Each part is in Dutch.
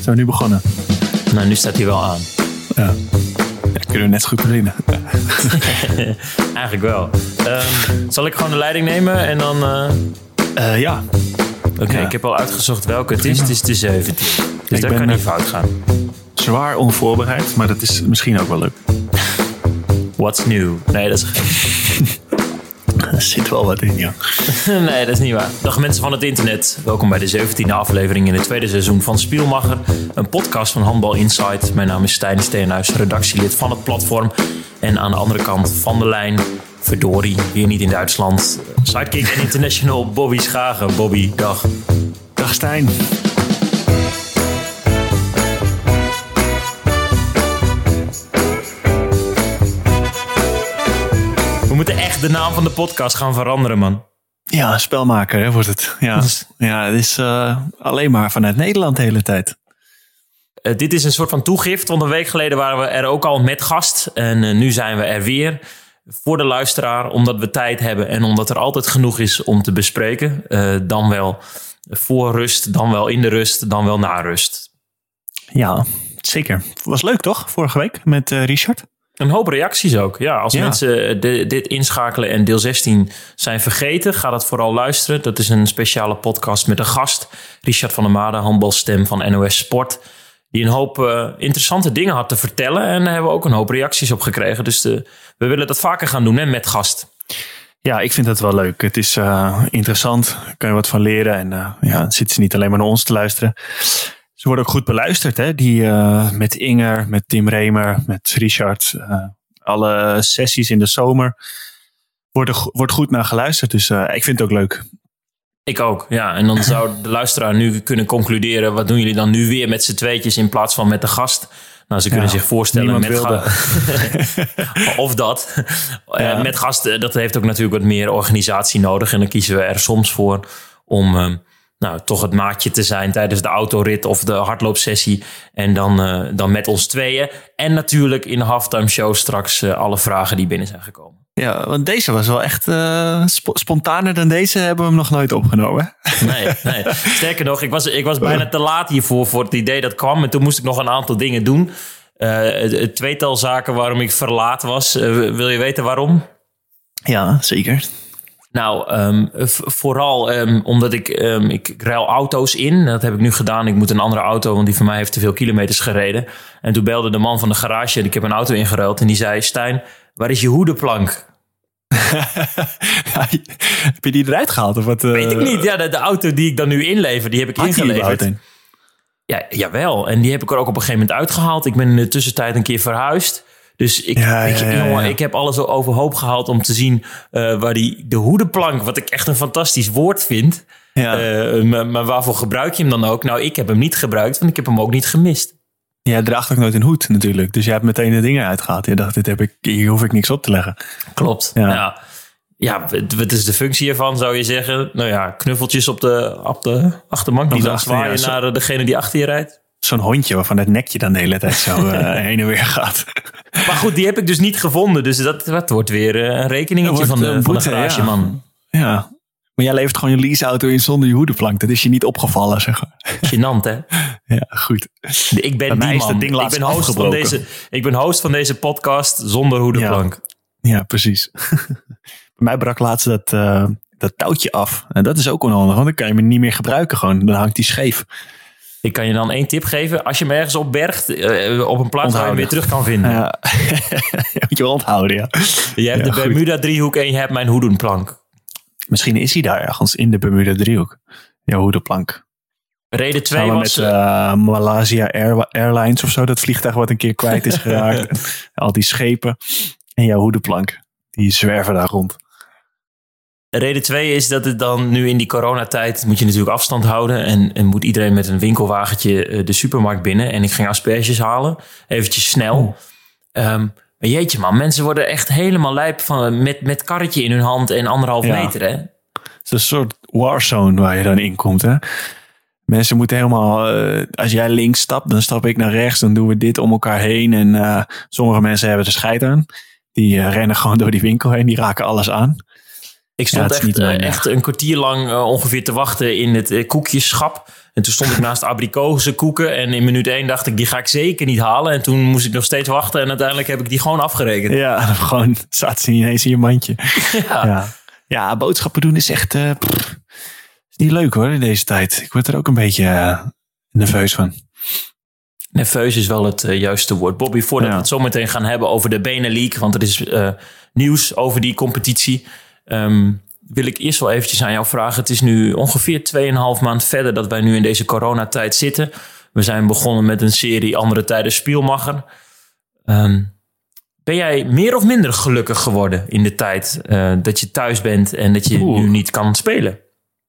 Zijn we nu begonnen? Nou, nu staat hij wel aan. Ja. ja kunnen we net zo goed beginnen. Eigenlijk wel. Ehm, zal ik gewoon de leiding nemen en dan... eh, Eh, ja. Oké, Ja. ik heb al uitgezocht welke het is. Het is de 17. Dus Ik ben, kan niet eh, fout gaan. Zwaar onvoorbereid, maar dat is misschien ook wel leuk. What's new? Nee, dat is, Er zit wel wat in, ja. nee, dat is niet waar. Dag mensen van het internet. Welkom bij de 17e aflevering in het tweede seizoen van Spielmacher. Een podcast van Handbal Insight. Mijn naam is Stijn Steenhuis, redactielid van het platform. En aan de andere kant van de lijn, verdorie, weer niet in Duitsland. Sidekick en international Bobby Schagen. Bobby, dag. Dag Stijn. Echt de naam van de podcast gaan veranderen, man. Ja, spelmaker hè, wordt het. Ja, ja het is eh, alleen maar vanuit Nederland de hele tijd. Eh, dit is een soort van toegift, want een week geleden waren we er ook al met gast. En eh, nu zijn we er weer voor de luisteraar, omdat we tijd hebben en omdat er altijd genoeg is om te bespreken. Dan wel voor rust, dan wel in de rust, dan wel na rust. Ja, zeker. Was leuk toch, vorige week met Richard? Een hoop reacties ook. Ja, als Ja. mensen eh, de- dit inschakelen en deel 16 zijn vergeten, ga dat vooral luisteren. Dat is een speciale podcast met een gast, Richard van der Made, handbalstem van NOS Sport. Die een hoop eh, interessante dingen had te vertellen. En daar hebben we ook een hoop reacties op gekregen. Dus de, we willen dat vaker gaan doen hè, met gast. Ja, ik vind dat wel leuk. Het is eh, interessant. Daar kan je wat van leren. En eh, ja, zitten ze niet alleen maar naar ons te luisteren. Ze worden ook goed beluisterd. Hè? Die, eh, met Inger, met Tim Remer, met Richard. eh, alle sessies in de zomer. Worden, wordt goed naar geluisterd. Dus eh, ik vind het ook leuk. Ik ook, ja. En dan zou de luisteraar nu kunnen concluderen... wat doen jullie dan nu weer met z'n tweetjes in plaats van met de gast? Nou, ze kunnen Ja, zich voorstellen met of dat. Ja. met gasten, dat heeft ook natuurlijk wat meer organisatie nodig. En dan kiezen we er soms voor om... eh, nou, toch het maatje te zijn tijdens de autorit of de hardloopsessie. En dan, eh, dan met ons tweeën. En natuurlijk in de halftime show straks eh, alle vragen die binnen zijn gekomen. Ja, want deze was wel echt eh, spo- spontaner dan deze. Hebben we hem nog nooit opgenomen. Nee, nee. Sterker nog, ik was, ik was bijna te laat hiervoor voor het idee dat kwam. En toen moest ik nog een aantal dingen doen. Het, tweetal zaken waarom ik verlaat was. Wil je weten waarom? Ja, zeker. Nou, ehm, vooral ehm, omdat ik, ehm, ik ik ruil auto's in. Dat heb ik nu gedaan. Ik moet een andere auto, want die van mij heeft te veel kilometers gereden. En toen belde de man van de garage en ik heb een auto ingeruild. En die zei, Stijn, waar is je hoedenplank? Heb je die eruit gehaald? Of wat, eh, Weet ik niet. Ja, de, de auto die ik dan nu inlever, die heb ik Had ingeleverd. Ja, jawel. En die heb ik er ook op een gegeven moment uitgehaald. Ik ben in de tussentijd een keer verhuisd. Dus ik, Ja, ik, ja, ja, jongen, ik heb alles overhoop gehaald om te zien eh, waar die de hoedenplank, wat ik echt een fantastisch woord vind. Ja. eh, maar, maar waarvoor gebruik je hem dan ook? Nou, ik heb hem niet gebruikt, want ik heb hem ook niet gemist. Jij draagt ook nooit een hoed natuurlijk. Dus jij hebt meteen de dingen uitgehaald. Je dacht, dit heb ik, hier hoef ik niks op te leggen. Klopt. Ja. Ja. ja. wat is de functie ervan, zou je zeggen? Nou ja, knuffeltjes op de, op de achterbank die dan zwaaien ja, naar eh, degene die achter je rijdt. Zo'n hondje waarvan het nekje dan de hele tijd zo eh, heen en weer gaat. Maar goed, die heb ik dus niet gevonden. Dus dat, dat wordt weer eh, een rekeningetje wordt van de, een van de boete, ja. Maar jij levert gewoon je leaseauto in zonder je hoedenplank. Dat is je niet opgevallen, zeg maar. Gênant, hè? Ja, goed. Ik ben Bij die man. ding ik, ben host van deze, ik ben host van deze podcast zonder hoedenplank. Ja, precies. Bij mij brak laatst dat, eh, dat touwtje af. En dat is ook onhandig, want dan kan je hem niet meer gebruiken. Gewoon. Dan hangt hij scheef. Ik kan je dan één tip geven. Als je hem ergens opbergt, eh, op een plaats waar je hem weer terug kan vinden. Ja. Moet je wel onthouden, ja. je hebt ja, de. Bermuda-driehoek en je hebt mijn hoedenplank. Misschien is hij daar ergens in de Bermuda driehoek. Jouw hoedenplank. Reden 2 Samen was... met eh, Malaysia Air- Airlines of zo. Dat vliegtuig wat een keer kwijt is geraakt. Al die schepen. En jouw hoedenplank. Die zwerven daar rond. Reden 2 is dat het dan nu in die coronatijd moet je natuurlijk afstand houden. En, en moet iedereen met een winkelwagentje eh, de supermarkt binnen. En ik ging asperges halen. Eventjes snel. Ehm, maar jeetje man, mensen worden echt helemaal lijp van, met, met karretje in hun hand en anderhalf Ja. meter hè. Het is een soort warzone waar je dan in komt. Hè? Mensen moeten helemaal, eh, als jij links stapt, dan stap ik naar rechts. Dan doen we dit om elkaar heen. En eh, sommige mensen hebben er scheid aan. Die rennen gewoon door die winkel heen. Die raken alles aan. Ik stond echt, echt een kwartier lang ongeveer te wachten in het koekjeschap. En toen stond ik naast abrikozenkoeken. En in minuut één dacht ik, die ga ik zeker niet halen. En toen moest ik nog steeds wachten. En uiteindelijk heb ik die gewoon afgerekend. Ja, gewoon zat ze niet eens in je mandje. Ja, ja. ja boodschappen doen is echt... is niet leuk hoor in deze tijd. Ik word er ook een beetje nerveus van. Nerveus is wel het juiste woord. Bobby, voordat we het zo meteen gaan hebben over de Benelink, want er is nieuws over die competitie. Ehm, wil ik eerst wel eventjes aan jou vragen. Het is nu ongeveer 2,5 maand verder dat wij nu in deze coronatijd zitten. We zijn begonnen met een serie Andere Tijden Spielmacher. Um, ben jij meer of minder gelukkig geworden in de tijd uh, dat je thuis bent en dat je nu niet kan spelen?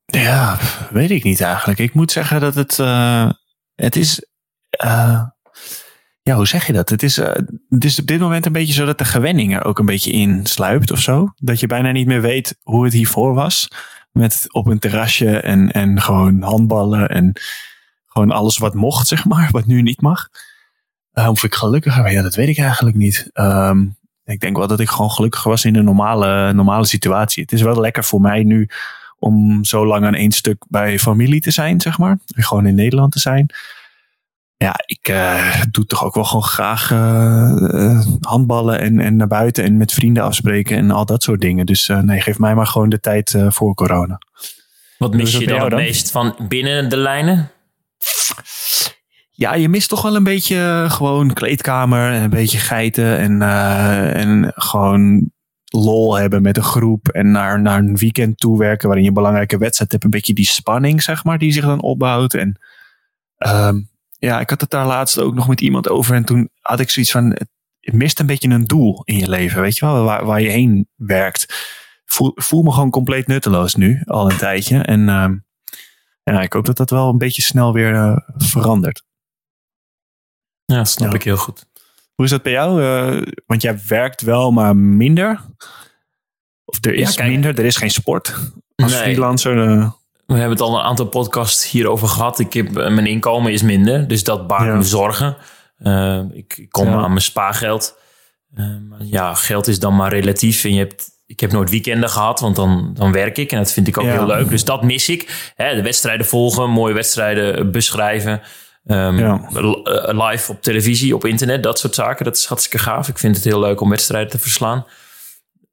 Ja, weet ik niet eigenlijk. Ik moet zeggen dat het, uh, het is... Uh, hoe zeg je dat? Het is, uh, het is op dit moment een beetje zo dat de gewenning er ook een beetje in sluipt of zo. Dat je bijna niet meer weet hoe het hiervoor was. Met op een terrasje en, en gewoon handballen en gewoon alles wat mocht, zeg maar, wat nu niet mag. Uh, of ik gelukkiger ben, ja, dat weet ik eigenlijk niet. Um, ik denk wel dat ik gewoon gelukkiger was in een normale, normale situatie. Het is wel lekker voor mij nu om zo lang aan één stuk bij familie te zijn, zeg maar. En gewoon in Nederland te zijn ja, ik uh, doe toch ook wel gewoon graag uh, handballen en, en naar buiten en met vrienden afspreken en al dat soort dingen. Dus uh, nee, geef mij maar gewoon de tijd voor corona. Wat mis je dan het meest van binnen de lijnen? Ja, je mist toch wel een beetje gewoon kleedkamer en een beetje geiten en, en gewoon lol hebben met een groep en naar, naar een weekend toe werken waarin je belangrijke wedstrijd hebt. Een beetje die spanning, zeg maar, die zich dan opbouwt. En um, ja, ik had het daar laatst ook nog met iemand over. En toen had ik zoiets van, het mist een beetje een doel in je leven, weet je wel, waar, waar je heen werkt. Voel, voel me gewoon compleet nutteloos nu, al een tijdje. En uh, ja, ik hoop dat dat wel een beetje snel weer uh, verandert. Ja, snap ja. ik heel goed. Hoe is dat bij jou? Uh, want jij werkt wel, maar minder. Of er is ja, kijk, minder, er is geen sport. Als nee. freelancer. We hebben het al een aantal podcasts hierover gehad. Ik heb, eh, mijn inkomen is minder, dus dat baart ja. me zorgen. Uh, ik, ik, kom ja. aan mijn spaargeld. Uh, ja, geld is dan maar relatief. En je hebt, ik heb nooit weekenden gehad, want dan, dan werk ik. En dat vind ik ook ja. heel leuk. Dus dat mis ik. Hè, de wedstrijden volgen, mooie wedstrijden beschrijven. Um, live op televisie, op internet, dat soort zaken. Dat is hartstikke gaaf. Ik vind het heel leuk om wedstrijden te verslaan.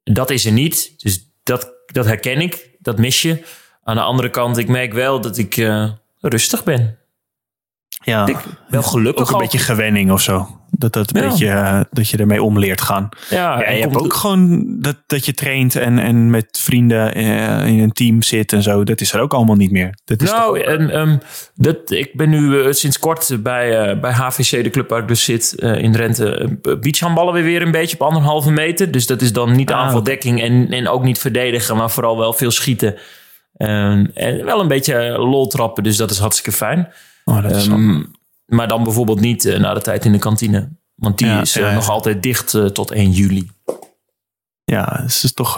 Dat is er niet. Dus dat, dat herken ik. Dat mis je. Aan de andere kant, ik merk wel dat ik uh, rustig ben. Ja, ik wel gelukkig. Ook een beetje gewenning of zo. Dat, dat, een ja. beetje, uh, dat je ermee om leert gaan. Ja, ja je hebt ook gewoon dat, dat je traint en, en met vrienden uh, in een team zit en zo. Dat is er ook allemaal niet meer. Dat is nou, en, um, dat, ik ben nu uh, sinds kort bij, bij HVC, de club waar ik dus zit in Drenthe. beachhandballen weer weer een beetje op anderhalve meter. Dus dat is dan niet ah, aanvaldekking en, en ook niet verdedigen, maar vooral wel veel schieten. Um, en wel een beetje lol trappen, dus dat is hartstikke fijn. Oh, dat is um, maar dan bijvoorbeeld niet uh, na de tijd in de kantine. Want die ja, is uh, ja, nog altijd dicht uh, tot 1 juli. Ja, dus het is toch,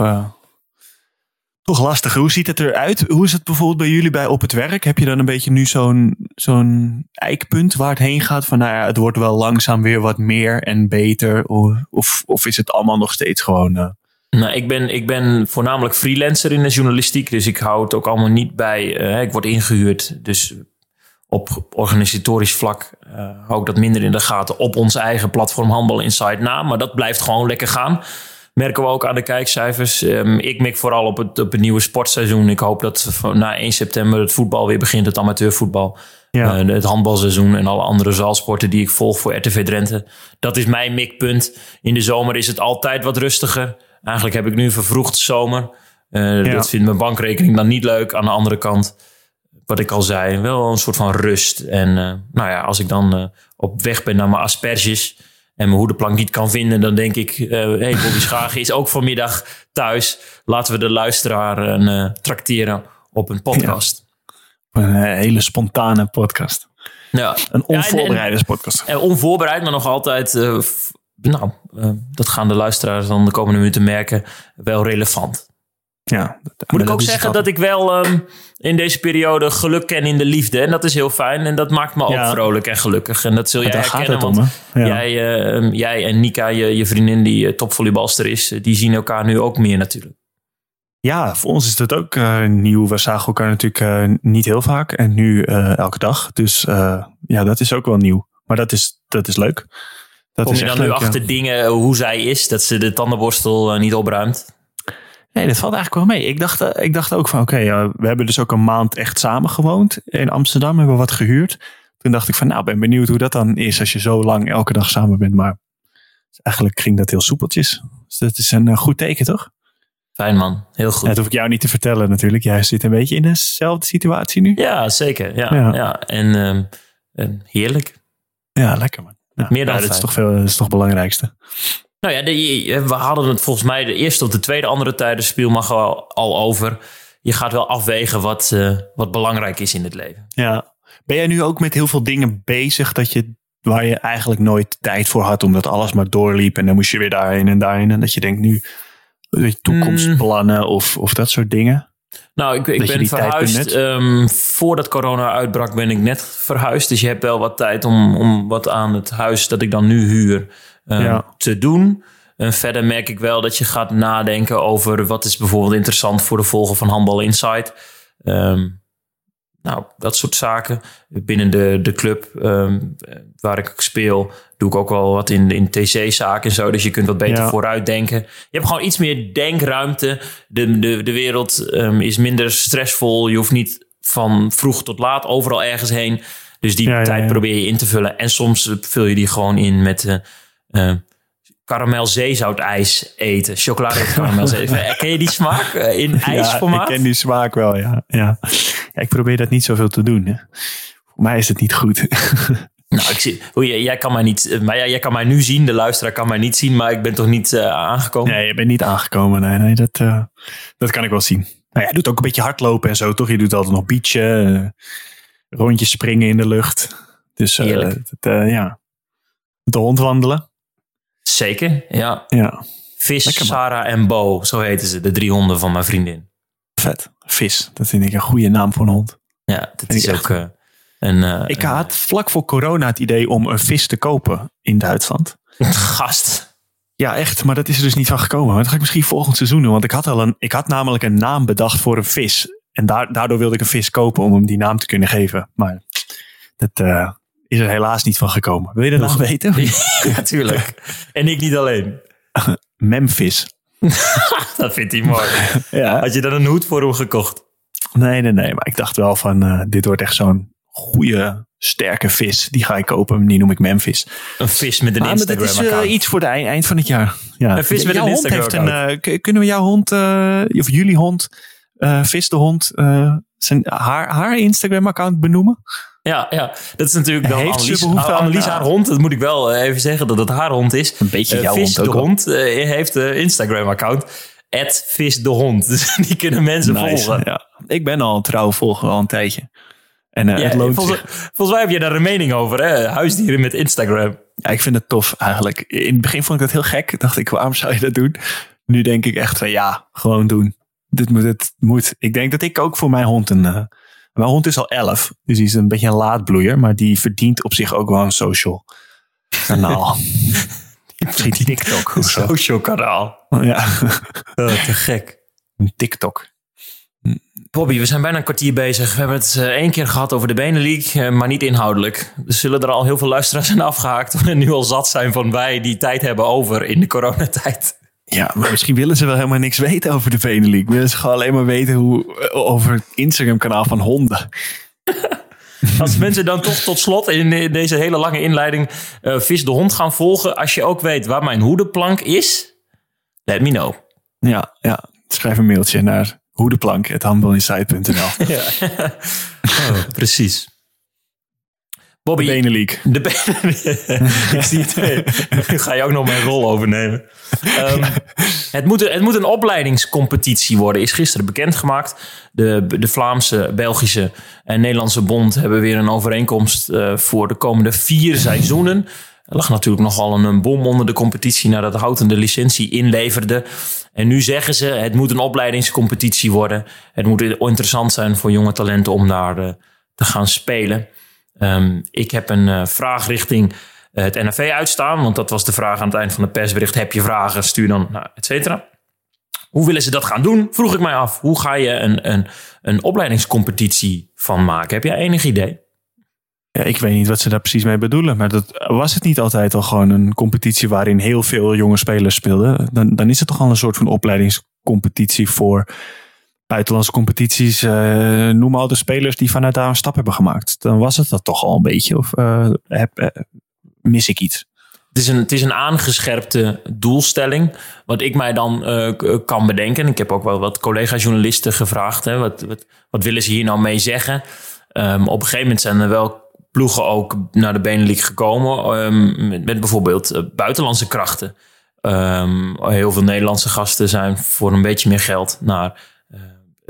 toch lastig. Hoe ziet het eruit? Hoe is het bijvoorbeeld bij jullie bij op het werk? Heb je dan een beetje nu zo'n zo'n eikpunt waar het heen gaat? Van nou ja, het wordt wel langzaam weer wat meer en beter. Of, of is het allemaal nog steeds gewoon nou, ik ben, ik ben voornamelijk freelancer in de journalistiek. Dus ik hou het ook allemaal niet bij. Uh, ik word ingehuurd. Dus op organisatorisch vlak uh, hou ik dat minder in de gaten. Op ons eigen platform Handbal Inside na. Maar dat blijft gewoon lekker gaan. Merken we ook aan de kijkcijfers. Um, ik mik vooral op het, op het nieuwe sportseizoen. Ik hoop dat na 1 september het voetbal weer begint. Het amateurvoetbal. Ja. Uh, het handbalseizoen en alle andere zaalsporten die ik volg voor RTV Drenthe. Dat is mijn mikpunt. In de zomer is het altijd wat rustiger. Eigenlijk heb ik nu een vervroegd zomer. Uh, ja. Dat vindt mijn bankrekening dan niet leuk. Aan de andere kant, wat ik al zei, wel een soort van rust. En uh, nou ja, als ik dan uh, op weg ben naar mijn asperges en mijn hoedenplank niet kan vinden, dan denk ik, hé, hey, Bobby Schagen is ook vanmiddag thuis. Laten we de luisteraar tracteren op een podcast. Ja. Een hele spontane podcast. Ja. Een onvoorbereide ja, podcast. En onvoorbereid, maar nog altijd nou, uh, dat gaan de luisteraars dan de komende minuten merken, wel relevant. Ja, Moet ik ook zeggen dat ik wel um, in deze periode geluk ken in de liefde. En dat is heel fijn. En dat maakt me ook ja. vrolijk en gelukkig. En dat zul jij herkennen. Want om, ja. jij, uh, jij en Nika, je, je vriendin die uh, topvolleybalster is, die zien elkaar nu ook meer natuurlijk. Ja, voor ons is dat ook uh, nieuw. We zagen elkaar natuurlijk niet heel vaak en nu elke dag. Dus ja, dat is ook wel nieuw. Maar dat is, dat is leuk. Dat Kom is je dan nu achter ja. dingen hoe zij is? Dat ze de tandenborstel niet opruimt? Nee, dat valt eigenlijk wel mee. Ik dacht, ik dacht ook van oké, okay, we hebben dus ook een maand echt samen gewoond in Amsterdam. Hebben we wat gehuurd. Toen dacht ik van nou, ben benieuwd hoe dat dan is als je zo lang elke dag samen bent. Maar eigenlijk ging dat heel soepeltjes. Dus dat is een goed teken, toch? Fijn man, heel goed. Ja, dat hoef ik jou niet te vertellen natuurlijk. Jij zit een beetje in dezelfde situatie nu. Ja, zeker. Ja, ja. Ja. En, um, en heerlijk. Ja, lekker man. Ja, Meer dan ja, dat is toch, veel, dat is toch het belangrijkste. Nou ja, de, we hadden het volgens mij de eerste of de tweede andere tijden mag al, al over. Je gaat wel afwegen wat, uh, wat belangrijk is in het leven. Ja. Ben jij nu ook met heel veel dingen bezig dat je, waar je eigenlijk nooit tijd voor had, omdat alles maar doorliep en dan moest je weer daarheen en daarheen. En dat je denkt nu toekomstplannen of, of dat soort dingen? Nou, ik, ik ben verhuisd. ehm, voordat corona uitbrak ben ik net verhuisd. Dus je hebt wel wat tijd om, om wat aan het huis dat ik dan nu huur ehm, Ja. te doen. En verder merk ik wel dat je gaat nadenken over wat is bijvoorbeeld interessant voor de volger van Handbal Insight. Ehm, nou, dat soort zaken. Binnen de, de club ehm, waar ik speel, doe ik ook wel wat in, in TC-zaken en zo. Dus je kunt wat beter Ja. vooruit denken. Je hebt gewoon iets meer denkruimte. De, de, de wereld ehm, is minder stressvol. Je hoeft niet van vroeg tot laat overal ergens heen. Dus die Ja, tijd ja. probeer je in te vullen. En soms vul je die gewoon in met eh, karamel zeezoutijs eten. Chocolade karamel. Ken je die smaak eh, in ijsformaat? ik ken die smaak wel, ja. ja. Ja ik probeer dat niet zoveel te doen. Hè. Voor mij is het niet goed. Nou, ik zie, hoe jij, jij kan mij niet, eh, maar jij, jij kan mij nu zien, de luisteraar kan mij niet zien, maar ik ben toch niet eh, aangekomen. nee, je bent niet aangekomen. Nee, nee dat, eh, dat kan ik wel zien. Nou, jij doet ook een beetje hardlopen en zo, toch? Je doet altijd nog beachen, rondjes springen in de lucht. Dus het, ja. De hond wandelen. Zeker, ja. Ja, Vis. Sarah en Bo, zo heten ze, de drie honden van mijn vriendin. vet. Vis, dat vind ik een goede naam voor een hond. Ja, dat is ook eh, een, eh, Ik had vlak voor corona het idee om een vis te kopen in Duitsland. gast. Ja, echt. Maar dat is er dus niet van gekomen. Maar dat ga ik misschien volgend seizoen doen. Want ik had, al een, ik had namelijk een naam bedacht voor een vis. En daar, daardoor wilde ik een vis kopen om hem die naam te kunnen geven. Maar dat eh, is er helaas niet van gekomen. Wil je dat nog weten? Natuurlijk. En ik niet alleen. Memphis. Dat vindt hij mooi. Ja. Had je dan een hoed voor hem gekocht? Nee, nee, nee. Maar ik dacht wel van, eh, dit wordt echt zo'n goede, sterke vis. Die ga ik kopen. Die noem ik Memphis. Een vis met een Maar, maar dat is eh, iets voor het eind, eind van het jaar. Ja. Een vis met Jouw een hond heeft een, Instagram-account. eh, Kunnen we jouw hond, of jullie hond, Vis de hond, zijn, haar, haar Instagram-account benoemen? Ja, ja, dat is natuurlijk ze Annelies, behoefte aan- Annelies haar hond. Dat moet ik wel eh, even zeggen dat het haar hond is. Een beetje Eh, jouw Vis hond ook de wel. hond eh, heeft een Instagram-account. Vis de hond. Dus die kunnen mensen Nice, volgen. Ja. Ik ben al een trouwe volger al een tijdje. En eh, Ja, het loont volgens, volgens mij heb je daar een mening over, hè? Huisdieren met Instagram. Ja, ik vind het tof eigenlijk. In het begin vond ik dat heel gek. Dacht ik, waarom zou je dat doen? Nu denk ik echt van ja, gewoon doen. Dit moet, het moet. Ik denk dat ik ook voor mijn hond een... mijn hond is al elf, dus die is een beetje een laadbloeier. Maar die verdient op zich ook wel een social kanaal. Misschien TikTok of zo. Social kanaal. Ja, te gek. een TikTok. Bobby, we zijn bijna een kwartier bezig. We hebben het eh, één keer gehad over de Benelink, eh, maar niet inhoudelijk. Er zullen er al heel veel luisteraars zijn afgehaakt. En nu al zat zijn van wij die tijd hebben over in de coronatijd. Ja, maar misschien willen ze wel helemaal niks weten over de Benelink. Willen ze gewoon alleen maar weten hoe, over het Instagram kanaal van honden. Als mensen dan toch tot slot in deze hele lange inleiding eh, Vis de Hond gaan volgen. Als je ook weet waar mijn hoedenplank is, let me know. Ja, ja. Schrijf een mailtje naar hoedeplank.handbalinsight.nl Ja. Oh, precies. Bobby, Benelink. De ik zie het. Ga je ook nog mijn rol overnemen. Ehm, het, moet, een- het moet een opleidingscompetitie worden, is gisteren bekendgemaakt. De, de Vlaamse, Belgische en Nederlandse bond hebben weer een overeenkomst eh, voor de komende vier seizoenen. Er lag natuurlijk nogal een, een bom onder de competitie nadat Houten de licentie inleverde. En nu zeggen ze, het moet een opleidingscompetitie worden. Het moet interessant zijn voor jonge talenten om daar eh, te gaan spelen. Ehm, ik heb een eh, vraag richting eh, het NFV uitstaan. Want dat was de vraag aan het eind van het persbericht. Heb je vragen, stuur dan, nou, et cetera. Hoe willen ze dat gaan doen? Vroeg ik mij af. Hoe ga je een, een, een opleidingscompetitie van maken? Heb jij enig idee? Ja, ik weet niet wat ze daar precies mee bedoelen. Maar dat, was het niet altijd al gewoon een competitie waarin heel veel jonge spelers speelden? Dan, dan is het toch al een soort van opleidingscompetitie voor buitenlandse competities. Uh, noem al de spelers die vanuit daar een stap hebben gemaakt. Dan was het dat toch al een beetje. Of uh, heb, uh, mis ik iets? Het is, een, het is een aangescherpte doelstelling. Wat ik mij dan kan bedenken. Ik heb ook wel wat collega-journalisten gevraagd. Hè, wat, wat, willen ze hier nou mee zeggen? Um, op een gegeven moment zijn er wel ploegen ook naar de Benelux gekomen. Um, met, bijvoorbeeld buitenlandse krachten. Um, heel veel Nederlandse gasten zijn voor een beetje meer geld naar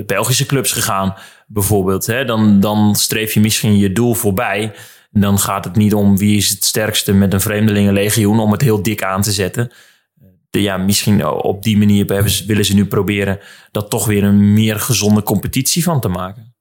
Belgische clubs gegaan, bijvoorbeeld. Hè, dan, dan streef je misschien je doel voorbij. Dan gaat het niet om wie is het sterkste met een vreemdelingenlegioen om het heel dik aan te zetten. De, ja, misschien op die manier willen ze nu proberen dat toch weer een meer gezonde competitie van te maken.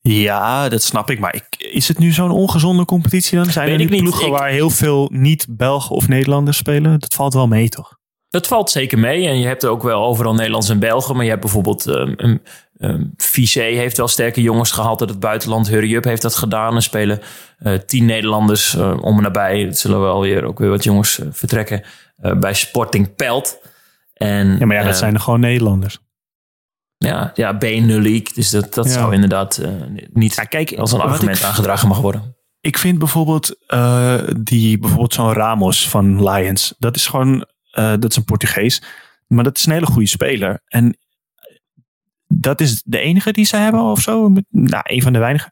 Ja, dat snap ik. Maar ik, is het nu zo'n ongezonde competitie dan? Zijn er nu ploegen waar heel veel niet-Belgen of Nederlanders spelen? Dat valt wel mee, toch? Dat valt zeker mee. En je hebt er ook wel overal Nederlands en Belgen. Maar je hebt bijvoorbeeld um, um, um heeft wel sterke jongens gehaald uit het buitenland. Hurry Up heeft dat gedaan. Er spelen uh, tien Nederlanders uh, om en nabij. Het zullen wel weer ook weer wat jongens uh, vertrekken bij Sporting Pelt. En, ja, maar ja, dat zijn er gewoon Nederlanders. Ja, ja B-League. Dus dat, dat ja. zou inderdaad niet ja, kijk, als een argument ik, aangedragen mag worden. Ik vind bijvoorbeeld die bijvoorbeeld zo'n Ramos van Lions. Dat is gewoon uh, dat is een Portugees. Maar dat is een hele goede speler. En dat is de enige die ze hebben of zo. Nou, een van de weinige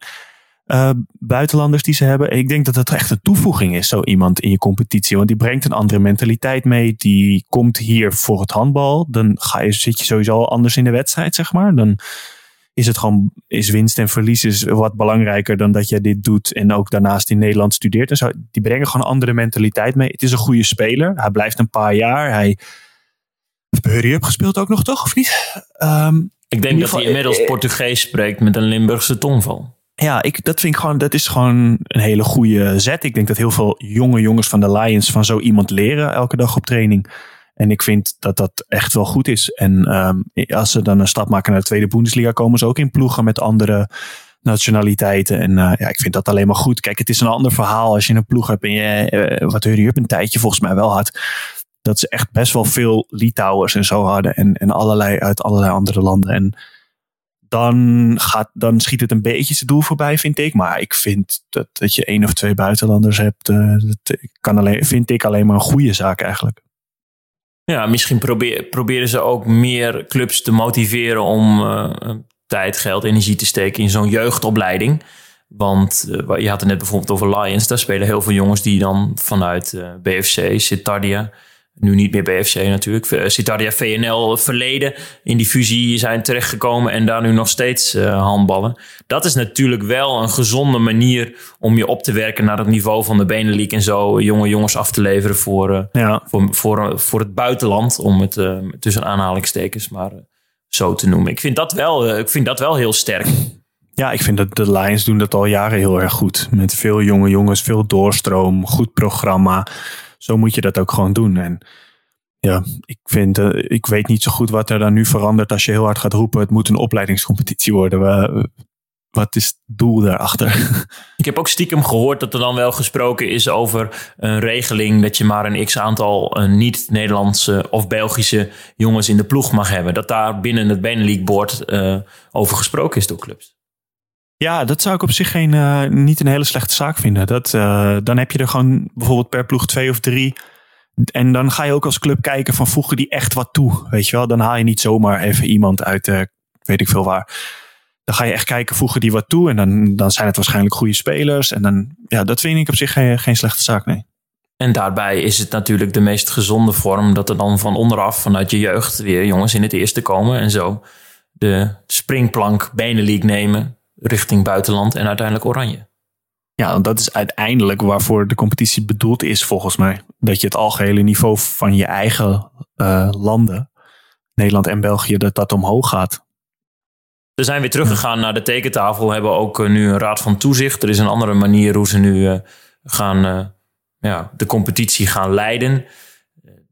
uh, buitenlanders die ze hebben. Ik denk dat dat echt een toevoeging is, zo iemand in je competitie. Want die brengt een andere mentaliteit mee. Die komt hier voor het handbal. Dan ga je, zit je sowieso anders in de wedstrijd, zeg maar. Dan is het gewoon, is winst en verlies is wat belangrijker dan dat je dit doet en ook daarnaast in Nederland studeert en zo. Die brengen gewoon een andere mentaliteit mee. Het is een goede speler. Hij blijft een paar jaar. Hij heeft Hurry Up gespeeld ook nog, toch? Of niet? Um, ik denk dat hij inmiddels eh, Portugees spreekt met een Limburgse tongval. Ja, ik, dat vind ik gewoon, dat is gewoon een hele goede zet. Ik denk dat heel veel jonge jongens van de Lions van zo iemand leren elke dag op training. En ik vind dat dat echt wel goed is. En um, als ze dan een stap maken naar de tweede Bundesliga, komen ze ook in ploegen met andere nationaliteiten. En uh, ja, ik vind dat alleen maar goed. Kijk, het is een ander verhaal als je een ploeg hebt en je, uh, wat Hurry Up een tijdje volgens mij wel had. Dat ze echt best wel veel Litouwers en zo hadden. En, en allerlei uit allerlei andere landen. En dan, gaat, dan schiet het een beetje zijn doel voorbij, vind ik. Maar ik vind dat, dat je één of twee buitenlanders hebt, uh, dat kan alleen, vind ik alleen maar een goede zaak eigenlijk. Ja, misschien proberen ze ook meer clubs te motiveren om uh, tijd, geld, energie te steken in zo'n jeugdopleiding. Want uh, je had het net bijvoorbeeld over Lions. Daar spelen heel veel jongens die dan vanuit BFC, Citardia, nu niet meer BFC natuurlijk. Eh, Citadia VNL verleden in die fusie zijn terechtgekomen en daar nu nog steeds uh, handballen. Dat is natuurlijk wel een gezonde manier om je op te werken naar het niveau van de Benelux en zo jonge jongens af te leveren voor, uh, ja. voor, voor, voor het buitenland. Om het uh, tussen aanhalingstekens maar zo te noemen. Ik vind dat wel, ik vind dat wel heel sterk. Ja, ik vind dat de Lions doen dat al jaren heel erg goed. Met veel jonge jongens, veel doorstroom, goed programma zo moet je dat ook gewoon doen. En ja, ik vind, uh, ik weet niet zo goed wat er dan nu verandert als je heel hard gaat roepen: het moet een opleidingscompetitie worden. wat is het doel daarachter? Ik heb ook stiekem gehoord dat er dan wel gesproken is over een regeling dat je maar een x aantal uh, niet-Nederlandse of Belgische jongens in de ploeg mag hebben. Dat daar binnen het Benelux Board uh, over gesproken is door clubs. Ja, dat zou ik op zich geen, uh, niet een hele slechte zaak vinden. Dat, uh, dan heb je er gewoon bijvoorbeeld per ploeg twee of drie. En dan ga je ook als club kijken van voegen die echt wat toe. Weet je wel, dan haal je niet zomaar even iemand uit, weet ik veel waar. Dan ga je echt kijken, voegen die wat toe. En dan, dan zijn het waarschijnlijk goede spelers. En dan, ja, dat vind ik op zich geen, geen slechte zaak, nee. En daarbij is het natuurlijk de meest gezonde vorm dat er dan van onderaf, vanuit je jeugd, weer jongens in het eerste komen. En zo de springplank Benelink nemen richting buitenland en uiteindelijk oranje. Ja, dat is uiteindelijk waarvoor de competitie bedoeld is, volgens mij. Dat je het algehele niveau van je eigen uh, landen, Nederland en België, dat dat omhoog gaat. We zijn weer teruggegaan naar de tekentafel. We hebben ook uh, nu een raad van toezicht. Er is een andere manier hoe ze nu uh, gaan, ja, de competitie gaan leiden.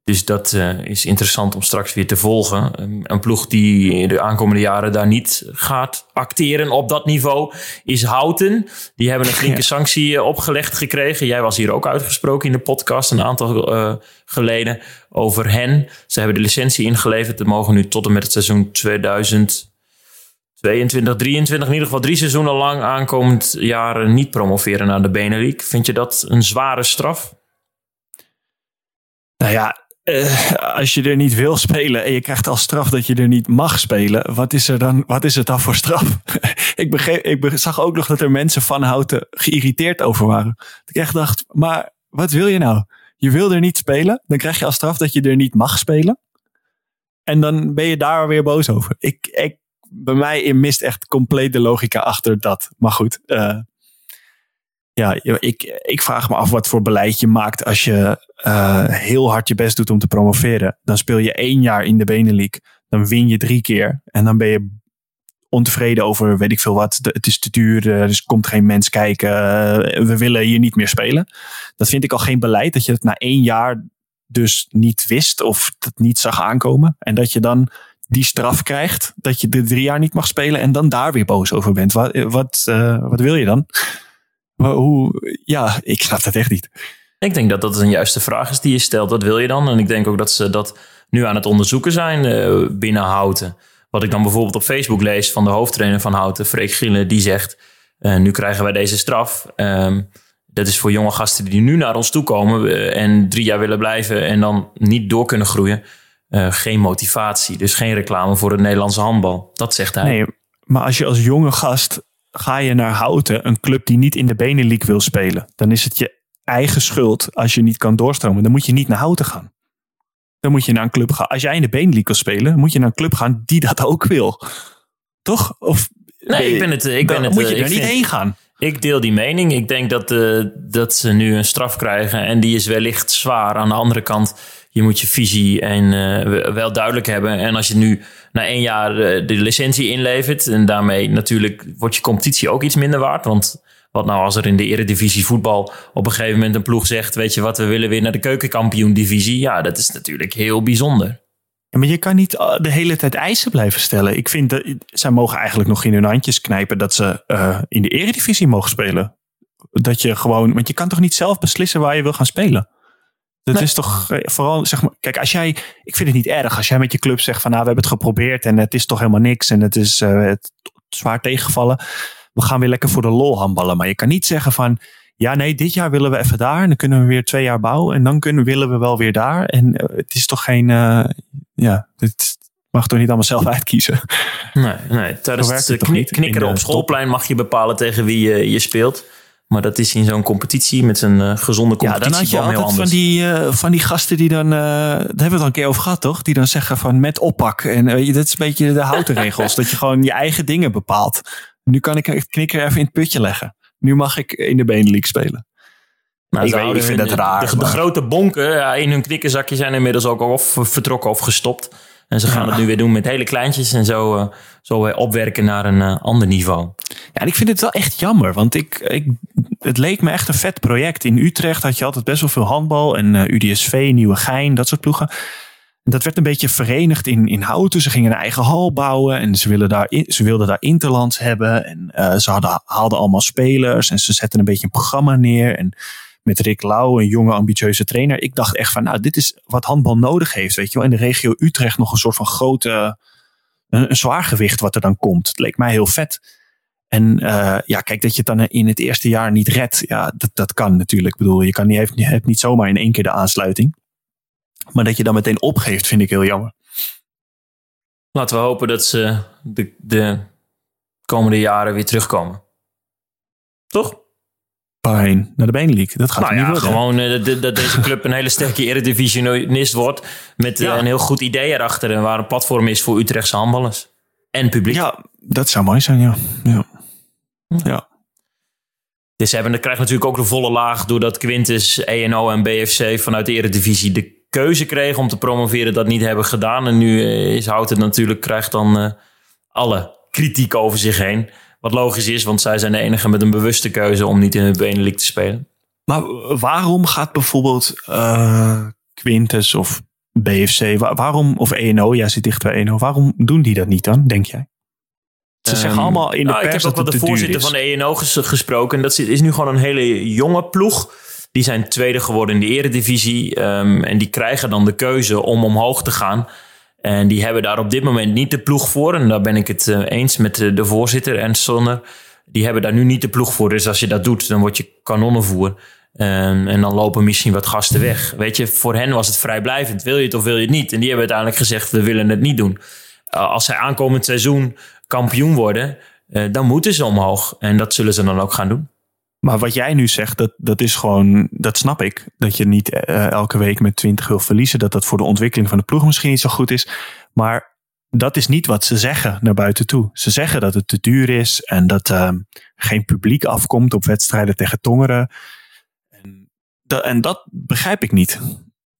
Dus dat uh, is interessant om straks weer te volgen. Een ploeg die de aankomende jaren daar niet gaat acteren op dat niveau is Houten. Die hebben een flinke sanctie opgelegd gekregen. Jij was hier ook uitgesproken in de podcast een aantal uh, geleden over hen. Ze hebben de licentie ingeleverd. Ze mogen nu tot en met het seizoen 2022, 23, in ieder geval drie seizoenen lang aankomend jaren niet promoveren naar de Benelux. Vind je dat een zware straf? Nou ja, uh, als je er niet wil spelen en je krijgt als straf dat je er niet mag spelen, wat is, er dan, wat is het dan voor straf? ik, begreep, ik zag ook nog dat er mensen van Houten geïrriteerd over waren. Ik echt dacht, maar wat wil je nou? Je wil er niet spelen, dan krijg je als straf dat je er niet mag spelen. En dan ben je daar weer boos over. Ik, ik, bij mij mist echt compleet de logica achter dat. Maar goed, uh, ja, ik, ik vraag me af wat voor beleid je maakt als je uh, heel hard je best doet om te promoveren. Dan speel je één jaar in de Benelux. Dan win je drie keer. En dan ben je ontevreden over weet ik veel wat. het is te duur, dus komt geen mens kijken. Uh, we willen hier niet meer spelen. Dat vind ik al geen beleid. Dat je het na één jaar dus niet wist of het niet zag aankomen. En dat je dan die straf krijgt. Dat je de drie jaar niet mag spelen en dan daar weer boos over bent. Wat, wat, wat wil je dan? Hoe, ja, ik snap dat echt niet. Ik denk dat dat een juiste vraag is die je stelt. Wat wil je dan? En ik denk ook dat ze dat nu aan het onderzoeken zijn uh, binnen Houten. Wat ik dan bijvoorbeeld op Facebook lees van de hoofdtrainer van Houten, Freek Gielen, die zegt: uh, Nu krijgen wij deze straf. Um, dat is voor jonge gasten die nu naar ons toe komen uh, en drie jaar willen blijven en dan niet door kunnen groeien. geen motivatie. Dus geen reclame voor het Nederlandse handbal. Dat zegt hij. Nee, maar als je als jonge gast ga je naar Houten, een club die niet in de Benelux wil spelen, dan is het je eigen schuld als je niet kan doorstromen. Dan moet je niet naar Houten gaan. Dan moet je naar een club gaan. Als jij in de Benelux wil spelen, moet je naar een club gaan die dat ook wil. Toch? Of nee, ik ben het. Ik ben het. Moet je er niet heen gaan. Ik deel die mening. Ik denk dat, uh, dat ze nu een straf krijgen. En die is wellicht zwaar. Aan de andere kant, je moet je visie en, uh, wel duidelijk hebben. En als je nu na één jaar uh, de licentie inlevert. En daarmee natuurlijk wordt je competitie ook iets minder waard. Want wat nou als er in de eredivisie voetbal op een gegeven moment een ploeg zegt... weet je wat, we willen weer naar de keukenkampioen divisie. Ja, dat is natuurlijk heel bijzonder. Maar je kan niet eh, de hele tijd eisen blijven stellen. Ik vind dat zij mogen eigenlijk nog in hun handjes knijpen dat ze in de eredivisie mogen spelen. Dat je gewoon, want je kan toch niet zelf beslissen waar je wil gaan spelen. Dat is toch eh, vooral, zeg maar, kijk, als jij, ik vind het niet erg als jij met je club zegt van nou, we hebben het geprobeerd en het is toch helemaal niks en het is uh, het zwaar tegengevallen. We gaan weer lekker voor de lol handballen. Maar je kan niet zeggen van, ja, nee, dit jaar willen we even daar en dan kunnen we weer twee jaar bouwen en dan kunnen, willen we wel weer daar. En uh, het is toch geen, ja, dit mag toch niet allemaal zelf uitkiezen. Nee, nee. tijdens het, knikkeren op schoolplein mag je bepalen tegen wie je, je speelt. Maar dat is in zo'n competitie met een uh, gezonde competitie. Ja, dan had je altijd heel van die, uh, van die gasten die dan, uh, daar hebben we het al een keer over gehad, toch? Die dan zeggen van met oppak. En dat is een beetje de houten regels. dat je gewoon je eigen dingen bepaalt. Nu kan ik het knikker even in het putje leggen. Nu mag ik in de Benelux spelen. Nou, ik, weet, ik vind dat raar. De, de, grote bonken in hun knikkerzakje zijn inmiddels ook al of vertrokken of gestopt. En ze gaan het nu weer doen met hele kleintjes en zo, uh, zo weer opwerken naar een uh, ander niveau. Ja, en ik vind het wel echt jammer, want ik, ik, het leek me echt een vet project. In Utrecht had je altijd best wel veel handbal en uh, UDSV, Nieuwegein, dat soort ploegen. Dat werd een beetje verenigd in, in Houten. Ze gingen een eigen hal bouwen en ze, wilden daar, ze wilden daar interlands hebben. En ze hadden, haalden allemaal spelers en ze zetten een beetje een programma neer. En met Rick Lau, een jonge ambitieuze trainer. Ik dacht echt van, nou, dit is wat handbal nodig heeft, weet je wel. In de regio Utrecht nog een soort van grote, een, een zwaar gewicht wat er dan komt. Het leek mij heel vet. En uh, ja, kijk, dat je het dan in het eerste jaar niet redt, ja, dat, dat kan natuurlijk. Ik bedoel, je, kan niet, je hebt niet zomaar in één keer de aansluiting. Maar dat je dan meteen opgeeft, vind ik heel jammer. Laten we hopen dat ze de, de komende jaren weer terugkomen. Toch? Naar de Benelux. Dat gaat nou niet ja, worden. Gewoon uh, dat deze club een hele sterke eredivisionist wordt. Met uh, een heel goed idee erachter. En waar een platform is voor Utrechtse handballers. En publiek. Ja, dat zou mooi zijn, ja. Ja. ja. Dus hebben, dan krijgt natuurlijk ook de volle laag. Doordat Quintus, ENO en BFC vanuit de eredivisie de keuze kregen om te promoveren. Dat niet hebben gedaan. En nu uh, is Houten natuurlijk, krijgt dan alle kritiek over zich heen. Wat logisch is, want zij zijn de enige met een bewuste keuze om niet in de Benelux te spelen. Maar waarom gaat bijvoorbeeld uh, Quintus of BFC, waarom, of ENO, jij zit dicht bij ENO, waarom doen die dat niet dan, denk jij? Ze zeggen Ehm, allemaal in de nou, pers Ik heb ook met het de voorzitter van de ENO ges- gesproken. En dat is- nu gewoon een hele jonge ploeg. Die zijn tweede geworden in de eredivisie. ehm, en die krijgen dan de keuze om omhoog te gaan. En die hebben daar op dit moment niet de ploeg voor. En daar ben ik het eh, eens met de, de voorzitter Ernst Sonner. Die hebben daar nu niet de ploeg voor. Dus als je dat doet, dan word je kanonnenvoer. En, en dan lopen misschien wat gasten weg. Weet je, voor hen was het vrijblijvend. Wil je het of wil je het niet? En die hebben uiteindelijk gezegd, we willen het niet doen. Uh, als zij aankomend seizoen kampioen worden, dan moeten ze omhoog. En dat zullen ze dan ook gaan doen. Maar wat jij nu zegt, dat, dat is gewoon, dat snap ik. Dat je niet uh, elke week met 20 wil verliezen. Dat dat voor de ontwikkeling van de ploeg misschien niet zo goed is. Maar dat is niet wat ze zeggen naar buiten toe. Ze zeggen dat het te duur is en dat uh, geen publiek afkomt op wedstrijden tegen Tongeren. En, dat, en dat begrijp ik niet.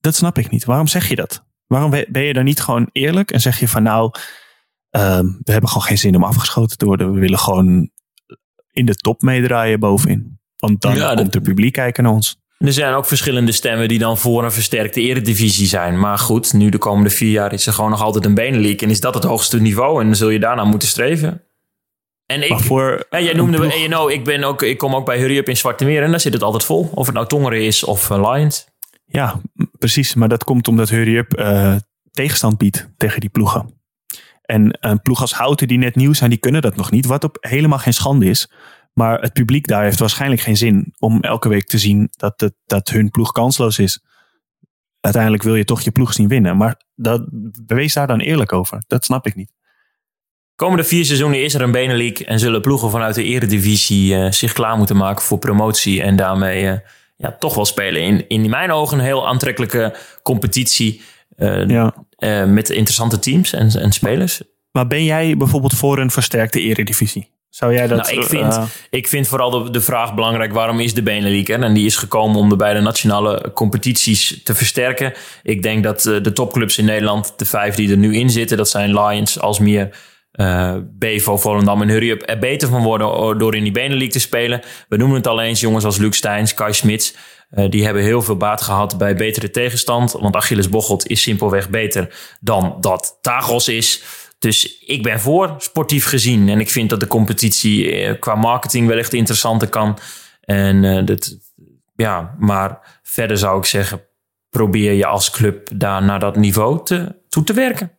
Dat snap ik niet. Waarom zeg je dat? Waarom ben je dan niet gewoon eerlijk en zeg je van nou, uh, we hebben gewoon geen zin om afgeschoten te worden. We willen gewoon in de top meedraaien bovenin. Want dan ja, komt het publiek kijken naar ons. Er zijn ook verschillende stemmen die dan voor een versterkte eredivisie zijn. Maar goed, nu de komende vier jaar is er gewoon nog altijd een benenleague. En is dat het hoogste niveau. En dan zul je daarna moeten streven. En ik, voor ja, jij noemde me ENO. Ik, ben ook, ik kom ook bij Hurry Up in Zwarte Meer. En daar zit het altijd vol. Of het nou Tongeren is of uh, Lions. Ja, precies. Maar dat komt omdat Hurry Up uh, tegenstand biedt tegen die ploegen. En een ploeg als Houten die net nieuw zijn, die kunnen dat nog niet. Wat op helemaal geen schande is. Maar het publiek daar heeft waarschijnlijk geen zin om elke week te zien dat, het, dat hun ploeg kansloos is. Uiteindelijk wil je toch je ploeg zien winnen. Maar dat, wees daar dan eerlijk over. Dat snap ik niet. Komende vier seizoenen is er een benenleague en zullen ploegen vanuit de eredivisie uh, zich klaar moeten maken voor promotie. En daarmee uh, ja, toch wel spelen. In, in mijn ogen een heel aantrekkelijke competitie. Uh, ja. Met interessante teams en, en spelers. Maar ben jij bijvoorbeeld voor een versterkte eredivisie? Zou jij dat... Nou, ik, vind, uh, ik vind vooral de, de vraag belangrijk, waarom is de Benelink? En die is gekomen om de beide nationale competities te versterken. Ik denk dat uh, de topclubs in Nederland, de vijf die er nu in zitten, dat zijn Lions, Alsmeer, uh, Bevo, Volendam en Hurry Up, er beter van worden door in die Benelink te spelen. We noemen het al eens jongens als Luc Steins, Kai Smits. Uh, die hebben heel veel baat gehad bij betere tegenstand. Want Achilles Bocholt is simpelweg beter dan dat Tagos is. Dus ik ben voor, sportief gezien. En ik vind dat de competitie eh, qua marketing wellicht interessanter kan. En uh, dat, ja, maar verder zou ik zeggen, probeer je als club daar naar dat niveau te, toe te werken.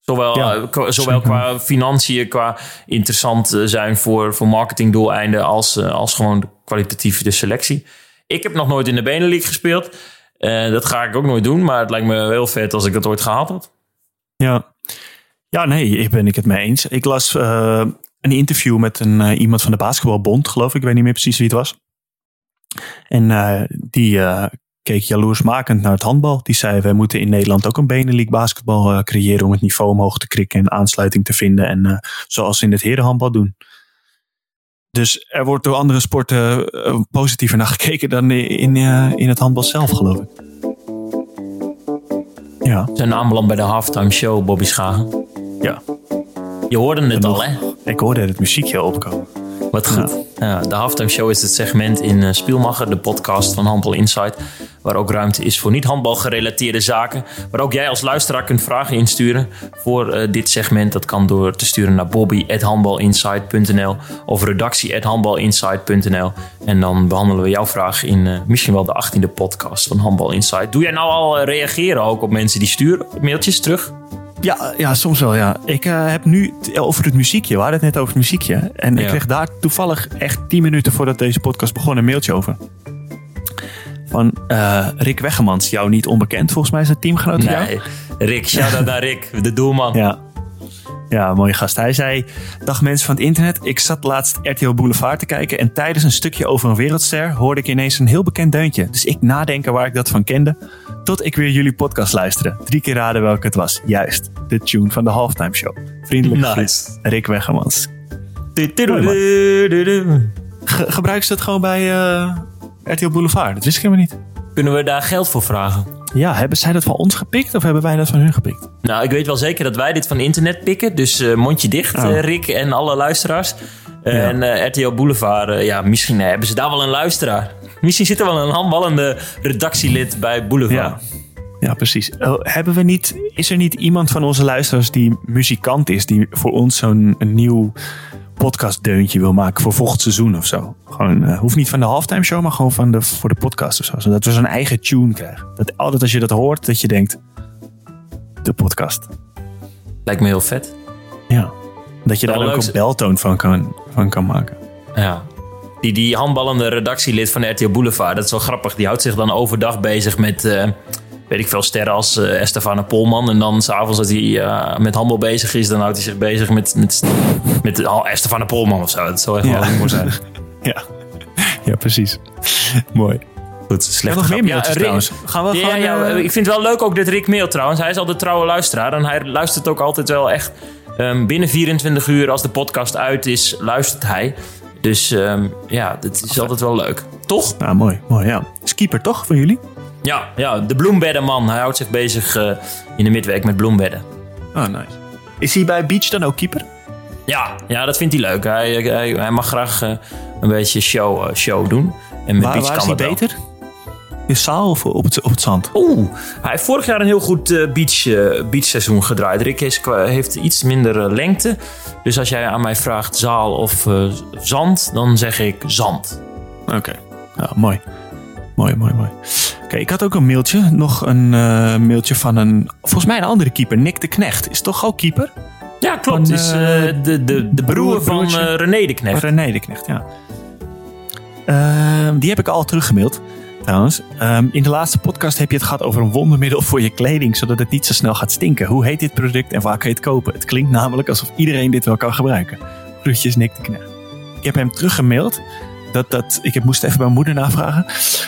Zowel, ja, uh, zowel qua financiën, qua interessant zijn voor, voor marketingdoeleinden, als, als gewoon kwalitatief de selectie. Ik heb nog nooit in de Benelink gespeeld. Uh, dat ga ik ook nooit doen, maar het lijkt me heel vet als ik dat ooit gehaald had. Ja, ja, nee, ik ben ik het mee eens. Ik las uh, een interview met een, uh, iemand van de basketbalbond, geloof ik. Ik weet niet meer precies wie het was. En die keek jaloersmakend naar het handbal. Die zei, wij moeten in Nederland ook een Benelink basketbal creëren... om het niveau omhoog te krikken en aansluiting te vinden. En zoals ze in het herenhandbal doen. Dus er wordt door andere sporten positiever naar gekeken dan in, in het handbal zelf, geloof ik. Ja. Zijn aanbeland bij de halftime show, Bobby Schagen. Ja. Je hoorde het al, hè? Ik hoorde het muziekje opkomen. Wat goed. Ja. De halftime show is het segment in uh, Spielmacher, de podcast van Handbal Insight. Waar ook ruimte is voor niet-handbal gerelateerde zaken. Waar ook jij als luisteraar kunt vragen insturen voor uh, dit segment. Dat kan door te sturen naar bobby.handbalinsight.nl of redactie.handbalinsight.nl. En dan behandelen we jouw vraag in uh, misschien wel de 18e podcast van Handbal Insight. Doe jij nou al reageren ook op mensen die sturen mailtjes terug? Ja, ja, soms wel, ja. Ik uh, heb nu over het muziekje. We hadden het net over het muziekje. En ja. ik kreeg daar toevallig echt 10 minuten voordat deze podcast begon een mailtje over. Van uh, Rick Weggemans. Jou niet onbekend, volgens mij is het teamgenoot nee. jou. Rick, shout-out naar Rick, de doelman. Ja. Ja, mooie gast. Hij zei: Dag mensen van het internet. Ik zat laatst RTL Boulevard te kijken. En tijdens een stukje over een wereldster hoorde ik ineens een heel bekend deuntje. Dus ik nadenken waar ik dat van kende. Tot ik weer jullie podcast luisterde. Drie keer raden welke het was. Juist, de tune van de halftime show. Vriendelijk nice. Groet, Rick Weggemans. Ge gebruiken ze het gewoon bij uh, RTL Boulevard? Dat wist ik helemaal niet. Kunnen we daar geld voor vragen? Ja, hebben zij dat van ons gepikt of hebben wij dat van hun gepikt? Nou, ik weet wel zeker dat wij dit van internet pikken. Dus uh, mondje dicht, oh. uh, Rick en alle luisteraars. Uh, ja. En RTL Boulevard, ja, misschien hebben ze daar wel een luisteraar. Misschien zit er wel een handballende redactielid bij Boulevard. Ja. Ja, precies. Oh, hebben we niet, is er niet iemand van onze luisteraars die muzikant is, die voor ons zo'n nieuw podcastdeuntje wil maken voor volgend seizoen of zo? Gewoon, eh, hoeft niet van de halftime show, maar gewoon van de, voor de podcast of zo. Zodat we zo'n eigen tune krijgen. Dat altijd als je dat hoort, dat je denkt, de podcast. Lijkt me heel vet. Ja. Dat je Wel daar ook een beltoon van kan, van kan maken. Ja. Die, die handballende redactielid van RTL Boulevard, dat is wel grappig. Die houdt zich dan overdag bezig met, eh, weet ik veel, sterren als eh Estefane Polman. En dan s'avonds als hij eh, met handbal bezig is, dan houdt hij zich bezig met, met, met oh, Estefane Polman of zo. Dat zou echt wel Ja. humor zijn. Ja, ja precies. Mooi. Goed, slecht. grap. Rick- trouwens. Gaan we Ja, gewoon... ja, eh, ik vind het wel leuk ook dat Rick mail trouwens. Hij is al de trouwe luisteraar en hij luistert ook altijd wel echt ehm, binnen 24 uur als de podcast uit is, luistert hij. Dus ehm, ja, dat is altijd wel leuk. Toch? Nou, mooi. mooi ja. Is keeper toch van jullie? Ja, ja de bloembeddenman. Hij houdt zich bezig eh, in de midweek met bloembedden. Oh, nice. Is hij bij Beach dan ook keeper? Ja, ja, dat vindt hij leuk. Hij, hij, hij mag graag eh, een beetje show, eh, show doen. En met Waar, Beach waar kan is hij wel. In zaal of op het, op het zand? Oeh, hij heeft vorig jaar een heel goed eh, beach, eh, beachseizoen gedraaid. Rick is, heeft iets minder eh, lengte. Dus als jij aan mij vraagt zaal of zand, dan zeg ik zand. Oké. Ja, mooi. Mooi, mooi, mooi. Oké, ik had ook een mailtje. Nog een mailtje van een, volgens mij een andere keeper. Nick de Knecht. Is toch ook keeper? Ja, klopt. Van, is de, de, de broer broer, van René de Knecht. René de Knecht, ja. Ehm, die heb ik al teruggemaild. Trouwens, Ehm, in de laatste podcast heb je het gehad over een wondermiddel voor je kleding, zodat het niet zo snel gaat stinken. Hoe heet dit product en waar kan je het kopen? Het klinkt namelijk alsof iedereen dit wel kan gebruiken. Groetjes Nick de Knecht. Ik heb hem teruggemaild. Dat, dat, ik heb, moest even bij mijn moeder navragen.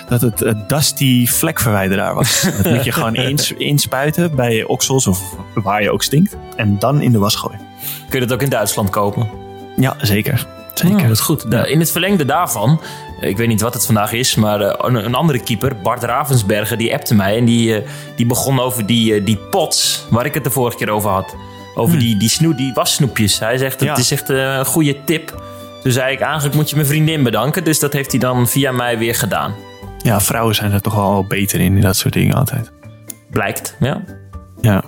Dat het eh, Dusty vlekverwijderaar was. Dat moet je gewoon ins, inspuiten bij oksels of waar je ook stinkt. En dan in de was gooien. Kun je dat ook in Duitsland kopen? Ja, zeker. Zeker. Dat is goed. Da- In het verlengde daarvan, ik weet niet wat het vandaag is, maar eh, een, andere keeper, Bart Ravensberger, die appte mij en die, eh, die begon over die, eh, die pots waar ik het de vorige keer over had. Over die, die, snoe, die wassnoepjes. Hij zegt, Hmm. Ja. het is echt eh, een goede tip. Toen zei ik, eigenlijk moet je mijn vriendin bedanken. Dus dat heeft hij dan via mij weer gedaan. Ja, vrouwen zijn er toch wel beter in, in dat soort dingen altijd. Blijkt, ja. Ja.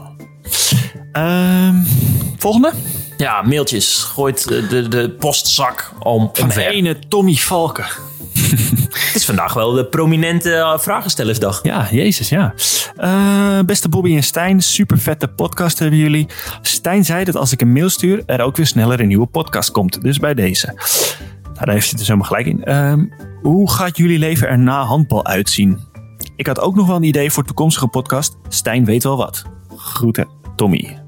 Ehm, volgende? Ja, mailtjes. Gooit eh, de, de postzak om, Van de ene Tommy Valken. Het is vandaag wel de prominente eh, vragenstellersdag. Ja, jezus, ja. Eh, beste Bobby en Stijn, super vette podcast hebben jullie. Stijn zei dat als ik een mail stuur, er ook weer sneller een nieuwe podcast komt. Dus bij deze. Nou, daar heeft hij dus helemaal gelijk in. Ehm, hoe gaat jullie leven er na handbal uitzien? Ik had ook nog wel een idee voor toekomstige podcast. Stijn weet wel wat. Groeten, Tommy.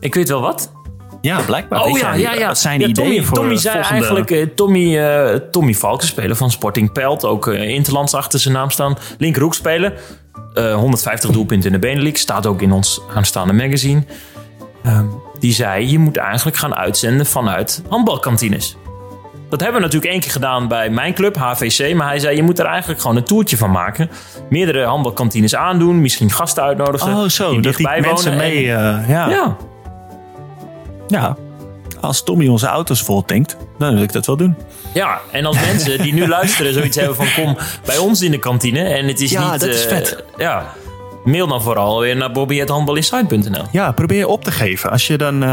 Ik weet wel wat. Ja, blijkbaar. Oh ja, ja, ja. Wat zijn Ja, ideeën voor Tommy zei volgende... eigenlijk eh, Tommy, eh Tommy Valken spelen van Sporting Pelt. Ook eh, Interlands achter zijn naam staan. Linkerhoek spelen. Eh, 150 doelpunten in de Benelux. Staat ook in ons aanstaande magazine. Ehm, die zei, je moet eigenlijk gaan uitzenden vanuit handbalkantines. Dat hebben we natuurlijk één keer gedaan bij mijn club, HVC. Maar hij zei, je moet er eigenlijk gewoon een toertje van maken. Meerdere handbalkantines aandoen. Misschien gasten uitnodigen. Oh, zo. die Dat die mensen mee... En- ja. ja, Ja, als Tommy onze auto's vol tankt, dan wil ik dat wel doen. Ja, en als mensen die nu luisteren zoiets hebben van kom bij ons in de kantine en het is Ja, niet... dat is eh, vet. Ja, mail dan vooral weer naar bobby.handbalinsight.nl. Ja, probeer op te geven. Als je dan, eh,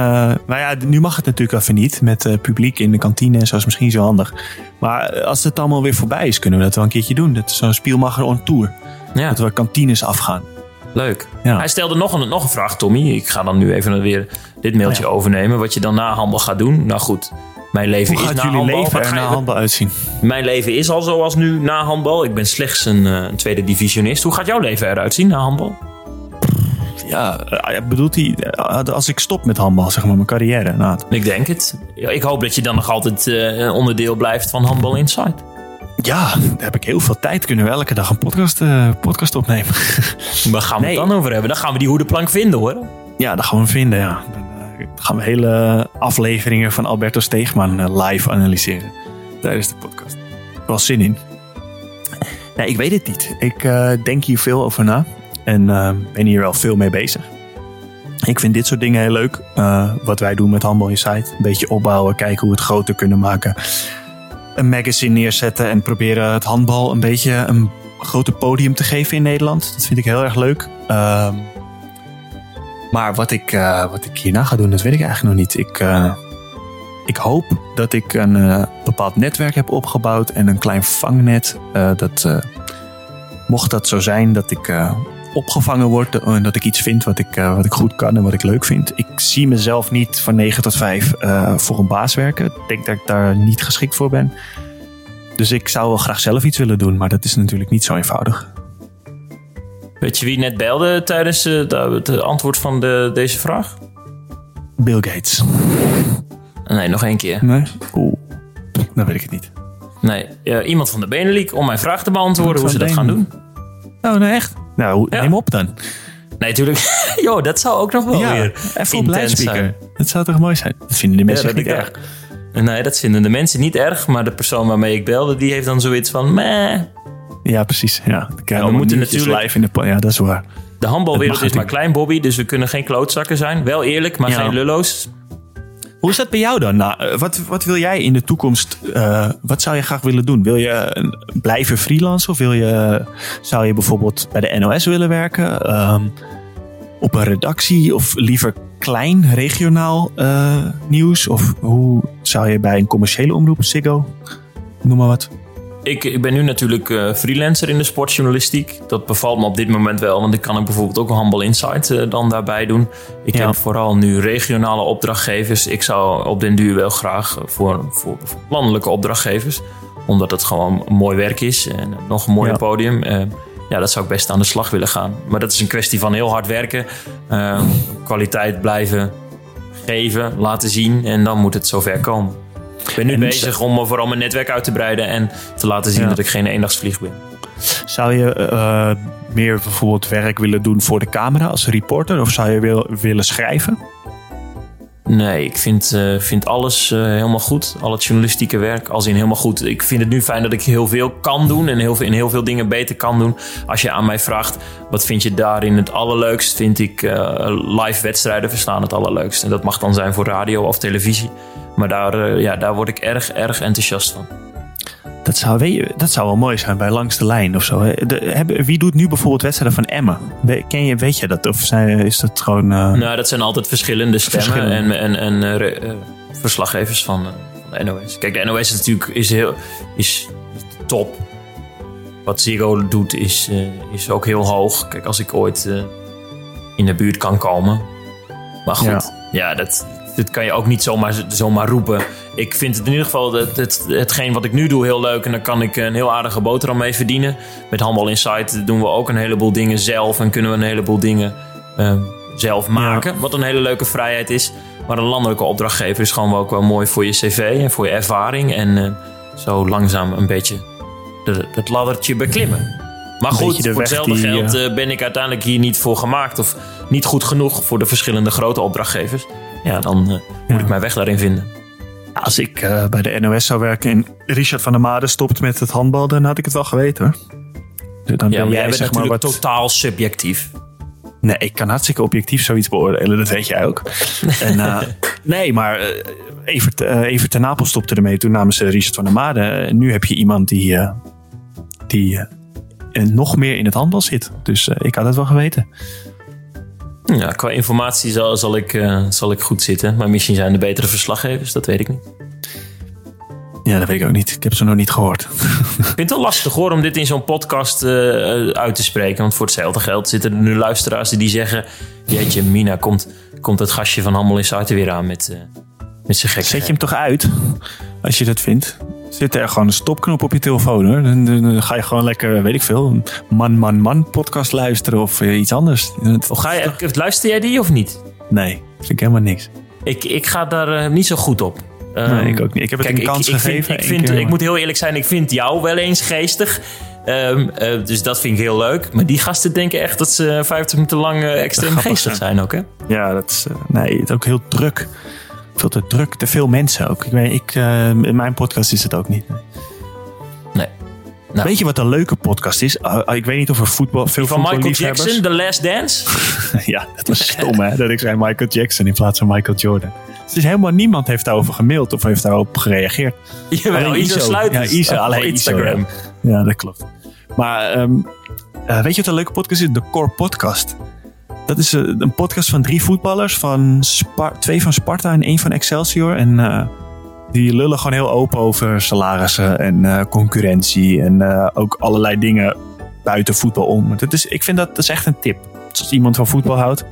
nou ja, nu mag het natuurlijk even niet met eh, publiek in de kantine en zo is misschien zo handig. Maar als het allemaal weer voorbij is, kunnen we dat wel een keertje doen. Dat is zo'n spielmacher on tour. Ja, Dat we kantines afgaan. Leuk. Ja. Hij stelde nog een, nog een vraag, Tommy. Ik ga dan nu even weer dit mailtje overnemen. Wat je dan na handbal gaat doen. Nou goed, mijn leven Hoe is gaat na jullie handbal. leven er na handbal uitzien? Mijn leven is al zoals nu na handbal. Ik ben slechts een, eh, een tweede divisionist. Hoe gaat jouw leven eruit zien na handbal? Ja, eh, bedoelt hij, eh, als ik stop met handbal, zeg maar, mijn carrière. Nou, Ik denk het. Ik hoop dat je dan nog altijd eh, een onderdeel blijft van Handbal Insight. Ja, daar heb ik heel veel tijd. Kunnen we elke dag een podcast, eh, podcast opnemen. Waar gaan we Nee. het dan over hebben? Dan gaan we die hoedenplank vinden hoor. Ja, dat gaan we vinden, ja. Dan eh, gaan we hele afleveringen van Alberto Steegman eh, live analyseren. Tijdens de podcast. Wel zin in. Nee, ik weet het niet. Ik denk hier veel over na. En ben hier wel veel mee bezig. Ik vind dit soort dingen heel leuk. Wat wij doen met Handbal Insight. Een beetje opbouwen, kijken hoe we het groter kunnen maken. Een magazine neerzetten en proberen het handbal een beetje een grote podium te geven in Nederland. Dat vind ik heel erg leuk. Ehm, maar wat ik, eh, wat ik hierna ga doen, dat weet ik eigenlijk nog niet. Ik, eh, ik hoop dat ik een eh, bepaald netwerk heb opgebouwd en een klein vangnet. dat, mocht dat zo zijn dat ik opgevangen word en dat ik iets vind wat ik, eh, wat ik goed kan en wat ik leuk vind. Ik zie mezelf niet van 9 tot 5 eh, voor een baas werken. Ik denk dat ik daar niet geschikt voor ben. Dus ik zou wel graag zelf iets willen doen, maar dat is natuurlijk niet zo eenvoudig. Weet je wie net belde tijdens eh, de- het antwoord van de, deze vraag? Bill Gates. Nee, nog één keer. Nee? Oeh, dan weet ik het niet. Nee, eh, iemand van de Benelink om mijn vraag te beantwoorden hoe ze dat gaan doen. Oh, nee, echt? Nou, Ja. neem op dan. Nee, natuurlijk. Jo, dat zou ook nog wel ja, weer even op luidspreker. Dat zou toch mooi zijn? Dat vinden de mensen Ja, niet ik erg. Nee, dat vinden de mensen niet erg. Maar de persoon waarmee ik belde, die heeft dan zoiets van... Meh. Ja, precies. Ja, we moeten natuurlijk- live in de... Ja, dat is waar. De handbalwereld is maar klein, Bobby. Dus we kunnen geen klootzakken zijn. Wel eerlijk, maar geen lullo's. Hoe is dat bij jou dan? Nou, eh, wat, wat wil jij in de toekomst? eh, wat zou je graag willen doen? Wil je eh, blijven freelancen? Of wil je, zou je bijvoorbeeld bij de NOS willen werken? Ehm, op een redactie? Of liever klein, regionaal nieuws? Of hoe zou je bij een commerciële omroep, Ziggo? Noem maar wat. Ik, ik ben nu natuurlijk eh, freelancer in de sportjournalistiek. Dat bevalt me op dit moment wel. Want ik kan ook bijvoorbeeld ook een Handbal Insight eh, dan daarbij doen. Ik Ja. heb vooral nu regionale opdrachtgevers. Ik zou op den duur wel graag voor, voor, voor landelijke opdrachtgevers. Omdat het gewoon mooi werk is. En nog een mooi Ja. podium. Eh, ja, dat zou ik best aan de slag willen gaan. Maar dat is een kwestie van heel hard werken. kwaliteit blijven geven, laten zien. En dan moet het zover komen. Ik ben nu En- bezig om eh, vooral mijn netwerk uit te breiden en te laten zien Ja. dat ik geen eendagsvlieg ben. Zou je eh, meer bijvoorbeeld werk willen doen voor de camera als reporter? Of zou je wil, willen schrijven? Nee, ik vind, eh, vind alles eh, helemaal goed. Al het journalistieke werk, als in helemaal goed. Ik vind het nu fijn dat ik heel veel kan doen en heel veel, in heel veel dingen beter kan doen. Als je aan mij vraagt, wat vind je daarin het allerleukst? Vind ik eh, live wedstrijden verstaan het allerleukst. En dat mag dan zijn voor radio of televisie. Maar daar, ja, daar word ik erg, erg enthousiast van. Dat zou, je, dat zou wel mooi zijn bij Langs de Lijn of zo. hè. De, hebben, wie doet nu bijvoorbeeld wedstrijden van Emmen? We- Ken je, weet je dat? Of zijn, is dat gewoon... eh, Nou, dat zijn altijd verschillende stemmen Verschillende. en, en, en eh, re- eh, verslaggevers van, van de NOS. Kijk, de NOS is natuurlijk is heel, is top. Wat Ziggo doet is, is ook heel hoog. Kijk, als ik ooit in de buurt kan komen. Maar goed, ja, dat, dat kan je ook niet zomaar, zomaar roepen. Ik vind het in ieder geval het, het, hetgeen wat ik nu doe heel leuk. En daar kan ik een heel aardige boterham mee verdienen. Met Handbal Insight doen we ook een heleboel dingen zelf. En kunnen we een heleboel dingen eh, zelf maken. Wat een hele leuke vrijheid is. Maar een landelijke opdrachtgever is gewoon wel ook wel mooi voor je cv en voor je ervaring. En eh, zo langzaam een beetje het laddertje beklimmen. Maar goed, voor hetzelfde die, geld eh, ben ik uiteindelijk hier niet voor gemaakt. Of niet goed genoeg voor de verschillende grote opdrachtgevers. Ja, dan eh, moet ik mijn weg daarin vinden. Als ik eh, bij de NOS zou werken en Richard van der Made stopt met het handbal, dan had ik het wel geweten hoor. Dus Dan Ja, ben maar jij bent zeg maar wat... totaal subjectief. Nee, ik kan hartstikke objectief zoiets beoordelen. Dat weet jij ook. en, eh, nee, maar eh, Evert, Evert ten Napel stopte ermee toen namens Richard van der Made. Nu heb je iemand die, die nog meer in het handbal zit. Dus ik had het wel geweten. Ja, qua informatie zal, zal, ik, eh, zal ik goed zitten. Maar misschien zijn er betere verslaggevers, dat weet ik niet. Ja, dat weet ik ook niet. Ik heb ze nog niet gehoord. Ik vind het wel lastig hoor om dit in zo'n podcast eh, eh, uit te spreken. Want voor hetzelfde geld zitten er nu luisteraars die zeggen... Jeetje, Mina, komt, komt het gastje van Handbal Insight er weer aan met, met zijn gekke. Zet je hem toch uit, als je dat vindt. Zit er gewoon een stopknop op je telefoon hoor. Dan, dan- ga je gewoon lekker, weet ik veel, man, man, man podcast luisteren of eh, iets anders. Of ga je, luister jij die of niet? Nee, vind ik helemaal niks. Ik, ik ga daar eh, niet zo goed op. Nee, Ehm, ik ook niet. Ik heb het Kijk, een kans ik, ik gegeven. Vind, ik, vind, keer, ik moet heel eerlijk zijn, ik vind jou wel eens geestig. Ehm, eh, dus dat vind ik heel leuk. Maar die gasten denken echt dat ze 50 minuten lang eh, extreem geestig zijn ook, hè? Ja, dat is, nee, het is ook heel druk. Veel te druk, te veel mensen ook. Ik weet, ik, eh, in mijn podcast is het ook niet. Nee. Nou. Weet je wat een leuke podcast is? Uh, ik weet niet of er voetbal, veel Van Michael Jackson, The Last Dance. ja, dat was stom hè, dat ik zei Michael Jackson in plaats van Michael Jordan. Dus helemaal niemand heeft daarover gemaild of heeft daarop gereageerd. Jawel, Alleen Iso Iso. Sluiters. Ja, Op alleen Iso, Instagram. Ja, dat klopt. Maar ehm, eh, weet je wat een leuke podcast is? De Core Podcast. Dat is eh, een podcast van drie voetballers. Van Spar- twee van Sparta en één van Excelsior. En eh, die lullen gewoon heel open over salarissen en eh, concurrentie. En ook allerlei dingen buiten voetbal om. Het is, ik vind dat, dat is echt een tip. Als iemand van voetbal houdt,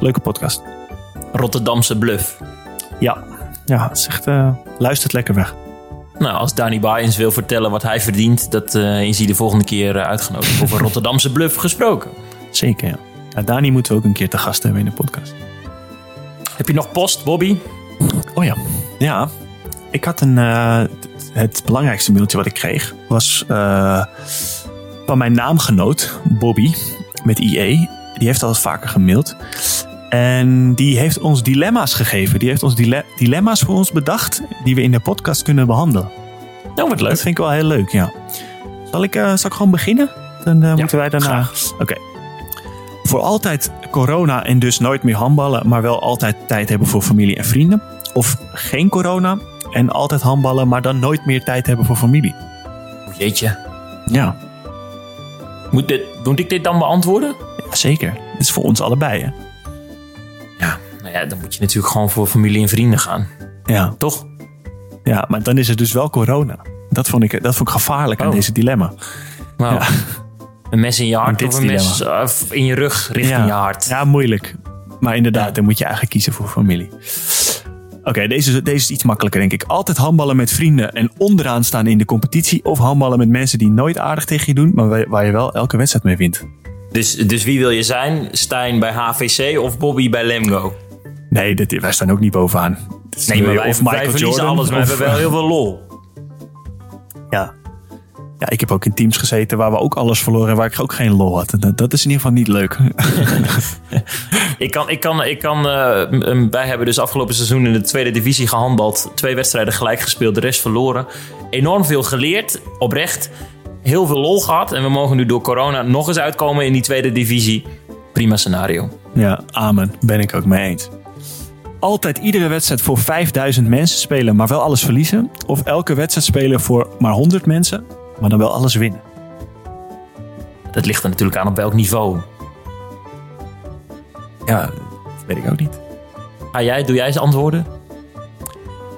leuke podcast. Rotterdamse bluff. Ja, ja het is echt, luistert lekker weg. Nou, als Danny Baaiens wil vertellen wat hij verdient, dat is hij de volgende keer uitgenodigd. Over Rotterdamse bluff gesproken. Zeker, ja. Ja. Dani moeten we ook een keer te gast hebben in de podcast. Heb je nog post, Bobby? Oh ja. Ja, ik had een. eh, het belangrijkste mailtje wat ik kreeg was eh, van mijn naamgenoot, Bobby, met IE. Die heeft al vaker gemaild. En die heeft ons dilemma's gegeven. Die heeft ons dile- dilemma's voor ons bedacht. die we in de podcast kunnen behandelen. Nou, wat leuk. Dat vind ik wel heel leuk, ja. Zal ik, eh, zal ik gewoon beginnen? Dan moeten wij daarna. Oké. Voor altijd corona en dus nooit meer handballen, maar wel altijd tijd hebben voor familie en vrienden. Of geen corona en altijd handballen, maar dan nooit meer tijd hebben voor familie. Oh, jeetje. Ja, Moet, dit, moet ik dit dan beantwoorden? ja, zeker. Dit is voor ons allebei, hè? Ja. Nou ja, dan moet je natuurlijk gewoon voor familie en vrienden gaan. Ja. Toch? ja, maar dan is het dus wel corona. Dat vond ik, dat vond ik gevaarlijk aan Oh. deze dilemma. Nou, Ja. Een mes in je hart of een mes eh, in je rug richting ja. je hart. Ja, moeilijk. Maar inderdaad, Ja. dan moet je eigenlijk kiezen voor familie. Oké, deze, deze is iets makkelijker, denk ik. Altijd handballen met vrienden en onderaan staan in de competitie. Of handballen met mensen die nooit aardig tegen je doen, maar waar- waar je wel elke wedstrijd mee wint. Dus, dus wie wil je zijn? Stijn bij HVC of Bobby bij Lemgo? Nee, dit, wij staan ook niet bovenaan. Nee, maar wij, of wij Michael verliezen Jordan, alles, maar we hebben wel heel veel lol. Ja. Ja, ik heb ook in teams gezeten waar we ook alles verloren en waar ik ook geen lol had. Dat, dat is in ieder geval niet leuk. Ik kan, ik kan, ik kan, m- wij hebben dus afgelopen seizoen in de tweede divisie gehandbald. Twee wedstrijden gelijk gespeeld, de rest verloren. Enorm veel geleerd, oprecht. Heel veel lol gehad. En we mogen nu door corona nog eens uitkomen in die tweede divisie. Prima scenario. Ja, amen. Ben ik ook mee eens. Altijd iedere wedstrijd voor 5000 mensen spelen, maar wel alles verliezen. Of elke wedstrijd spelen voor maar 100 mensen, maar dan wel alles winnen. Dat ligt er natuurlijk aan op welk niveau. Ja, dat weet ik ook niet. Ga jij, doe jij eens antwoorden?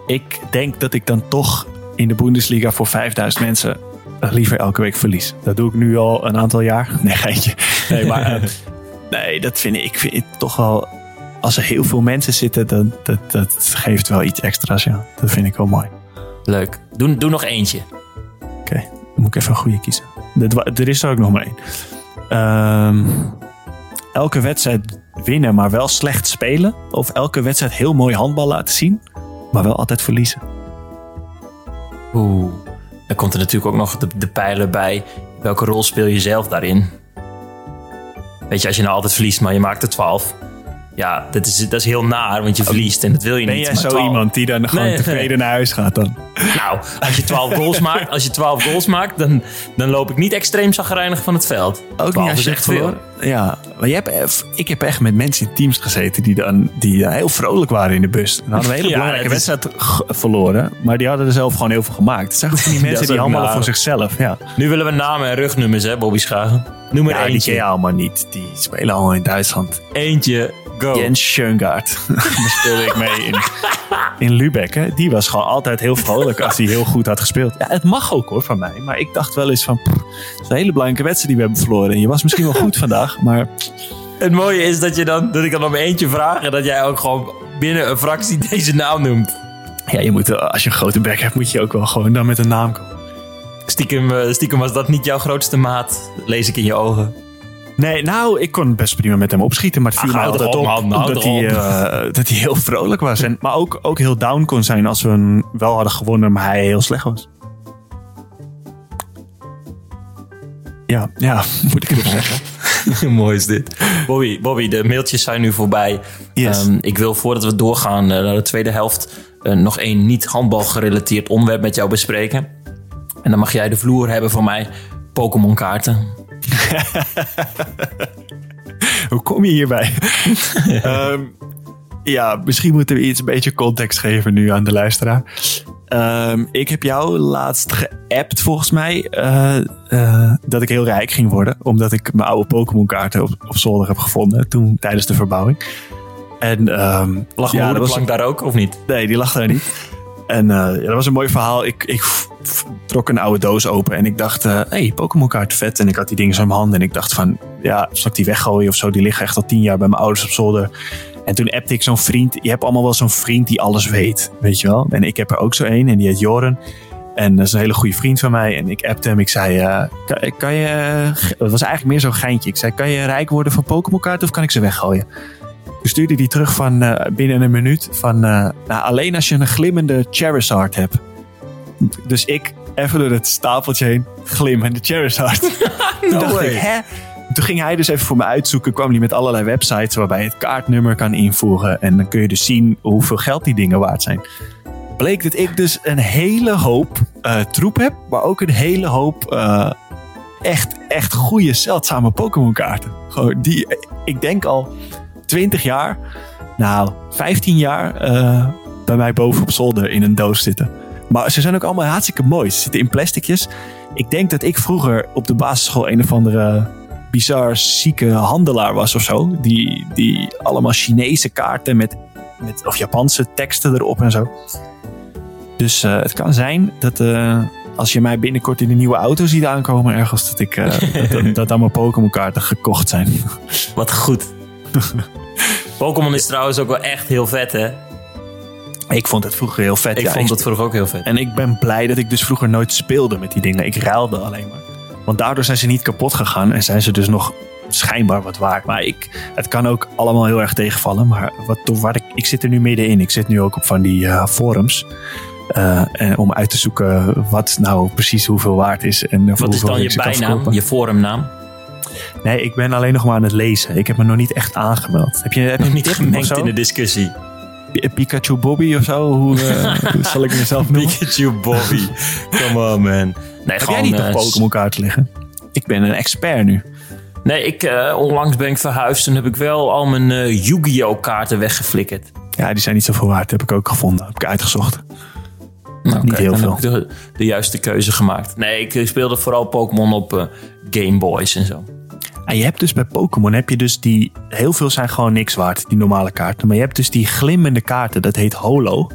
Ik denk dat ik dan toch in de Bundesliga voor 5000 mensen liever elke week verlies. Dat doe ik nu al een aantal jaar. Nee, geintje. Nee, maar eh, nee, dat vind ik, ik vind het toch wel... Als er heel veel mensen zitten, dan, dat, dat geeft wel iets extra's. Ja. Dat vind ik wel mooi. Leuk. Doe, doe nog eentje. Oké, moet ik even een goede kiezen. Er is er ook nog maar één. Ehm, elke wedstrijd winnen, maar wel slecht spelen. Of elke wedstrijd heel mooi handbal laten zien, maar wel altijd verliezen. Oeh. Dan komt er natuurlijk ook nog de, de pijler bij. Welke rol speel je zelf daarin? Weet je, als je nou altijd verliest, maar je maakt er 12. Ja, dat is, dat is heel naar, want je verliest en dat wil je Ben niet. jij maar zo 12 iemand die dan gewoon Nee, tevreden naar huis gaat dan? Nou, als je 12 goals maakt, als je 12 goals maakt dan, dan loop ik niet extreem zagrijnig van het veld. Ook 12 niet als je echt verloren. Ja, maar je hebt, ik heb echt met mensen in teams gezeten die, dan, die heel vrolijk waren in de bus. Dan hadden we een hele Ja, belangrijke is- wedstrijd verloren, maar die hadden er zelf gewoon heel veel gemaakt. Het zijn gewoon die mensen die naar. voor zichzelf. Ja. Nu willen we namen en rugnummers, hè, Bobby Schagen. Noem er Ja, die eentje. ken je allemaal niet. Die spelen allemaal in Duitsland. Eentje, go. Jens Schoengaard. Daar speelde ik mee in, in Lübeck. Hè. Die was gewoon altijd heel vrolijk als hij heel goed had gespeeld. Ja, het mag ook hoor van mij. Maar ik dacht wel eens van... pff, het is een hele belangrijke wedstrijd die we hebben verloren. En je was misschien wel goed vandaag. Maar Het mooie is dat, je dan, dat ik dan om eentje vraag en dat jij ook gewoon binnen een fractie deze naam noemt. ja, je moet, als je een grote bek hebt, moet je ook wel gewoon dan met een naam komen. Stiekem, eh, stiekem was dat niet jouw grootste maat, lees ik in je ogen. Nee, nou, ik kon best prima met hem opschieten. Maar het viel Ach, me hou altijd op, op, man, hou dat, toch hij, eh, dat hij heel vrolijk was. En, maar ook, ook heel down kon zijn als we hem wel hadden gewonnen, maar hij heel slecht was. Ja, ja, moet ik het zeggen. Mooi is dit. Bobby, Bobby, de mailtjes zijn nu voorbij. Yes. Ehm, ik wil voordat we doorgaan eh, naar de tweede helft... eh, nog één niet handbal gerelateerd onderwerp met jou bespreken. En dan mag jij de vloer hebben van mij. Pokémon kaarten. Hoe kom je hierbij? Ehm, ja, misschien moeten we iets een beetje context geven nu aan de luisteraar. Ehm, ik heb jou laatst geappt volgens mij uh, uh, dat ik heel rijk ging worden. Omdat ik mijn oude Pokémon kaarten op, op zolder heb gevonden toen tijdens de verbouwing. En um, lag ja, dat was daar ook of niet? Nee, die lag daar niet. En uh, ja, dat was een mooi verhaal. Ik, ik trok een oude doos open en ik dacht, hé, hey, Pokémon vet. En ik had die dingen zo in mijn handen en ik dacht van, ja, zal ik die weggooien of zo? Die liggen echt al tien jaar bij mijn ouders op zolder. En toen appte ik zo'n vriend. Je hebt allemaal wel zo'n vriend die alles weet, weet je wel. En ik heb er ook zo één en die heet Joren. En dat is een hele goede vriend van mij. En ik appte hem. Ik zei, uh, kan, kan, je... Het was eigenlijk meer zo'n geintje. Ik zei, kan je rijk worden van Pokémon kaarten of kan ik ze weggooien? Stuurde hij terug van uh, binnen een minuut van... Uh, nou, alleen als je een glimmende Charizard hebt. Dus ik even door het stapeltje heen. Glimmende Charizard. no Toen dacht ik, hè? Toen ging hij dus even voor me uitzoeken. Kwam hij met allerlei websites waarbij je het kaartnummer kan invoegen. En dan kun je dus zien hoeveel geld die dingen waard zijn. Bleek dat ik dus een hele hoop uh, troep heb. Maar ook een hele hoop echt, echt goede, zeldzame Pokémon kaarten. Gewoon die, ik denk al 20 jaar, nou 15 jaar uh, bij mij boven op zolder in een doos zitten. Maar ze zijn ook allemaal hartstikke mooi. Ze zitten in plasticjes. Ik denk dat ik vroeger op de basisschool een of andere bizar zieke handelaar was of zo. Die, die allemaal Chinese kaarten met, met of Japanse teksten erop en zo. Dus uh, het kan zijn dat uh, als je mij binnenkort in een nieuwe auto ziet aankomen ergens, dat, ik, uh, dat, dat allemaal Pokémon kaarten gekocht zijn. Wat goed. Pokémon is trouwens ook wel echt heel vet hè. Ik vond het vroeger heel vet. Ik ja, vond het vroeger ook heel vet. En ik ben blij dat ik dus vroeger nooit speelde met die dingen. Ik ruilde alleen maar. Want daardoor zijn ze niet kapot gegaan en zijn ze dus nog schijnbaar wat waard. Maar ik, het kan ook allemaal heel erg tegenvallen. Maar wat, waar ik, ik zit er nu middenin. Ik zit nu ook op van die uh, forums. Uh, en om uit te zoeken wat nou precies hoeveel waard is. En wat is dan je bijnaam, je forumnaam? Nee, ik ben alleen nog maar aan het lezen. Ik heb me nog niet echt aangemeld. Heb je, heb nog niet gemengd in de discussie? Pikachu Bobby of zo? Hoe, uh, hoe zal ik mezelf noemen? Pikachu Bobby. Come on, man. Nee, Heb jij niet uh, Pokémon kaart liggen? Ik ben een expert nu. Nee, ik, uh, onlangs ben ik verhuisd en heb ik wel al mijn Yu-Gi-Oh kaarten weggeflikkerd. Ja, die zijn niet zoveel waard. Heb ik ook gevonden. Heb ik uitgezocht. Nou, niet heel veel. Heb ik de, de, juiste keuze gemaakt. Nee, ik speelde vooral Pokémon op Game Boys en zo. En je hebt dus bij Pokémon heb je dus die. Heel veel zijn gewoon niks waard, die normale kaarten. Maar je hebt dus die glimmende kaarten, dat heet Holo.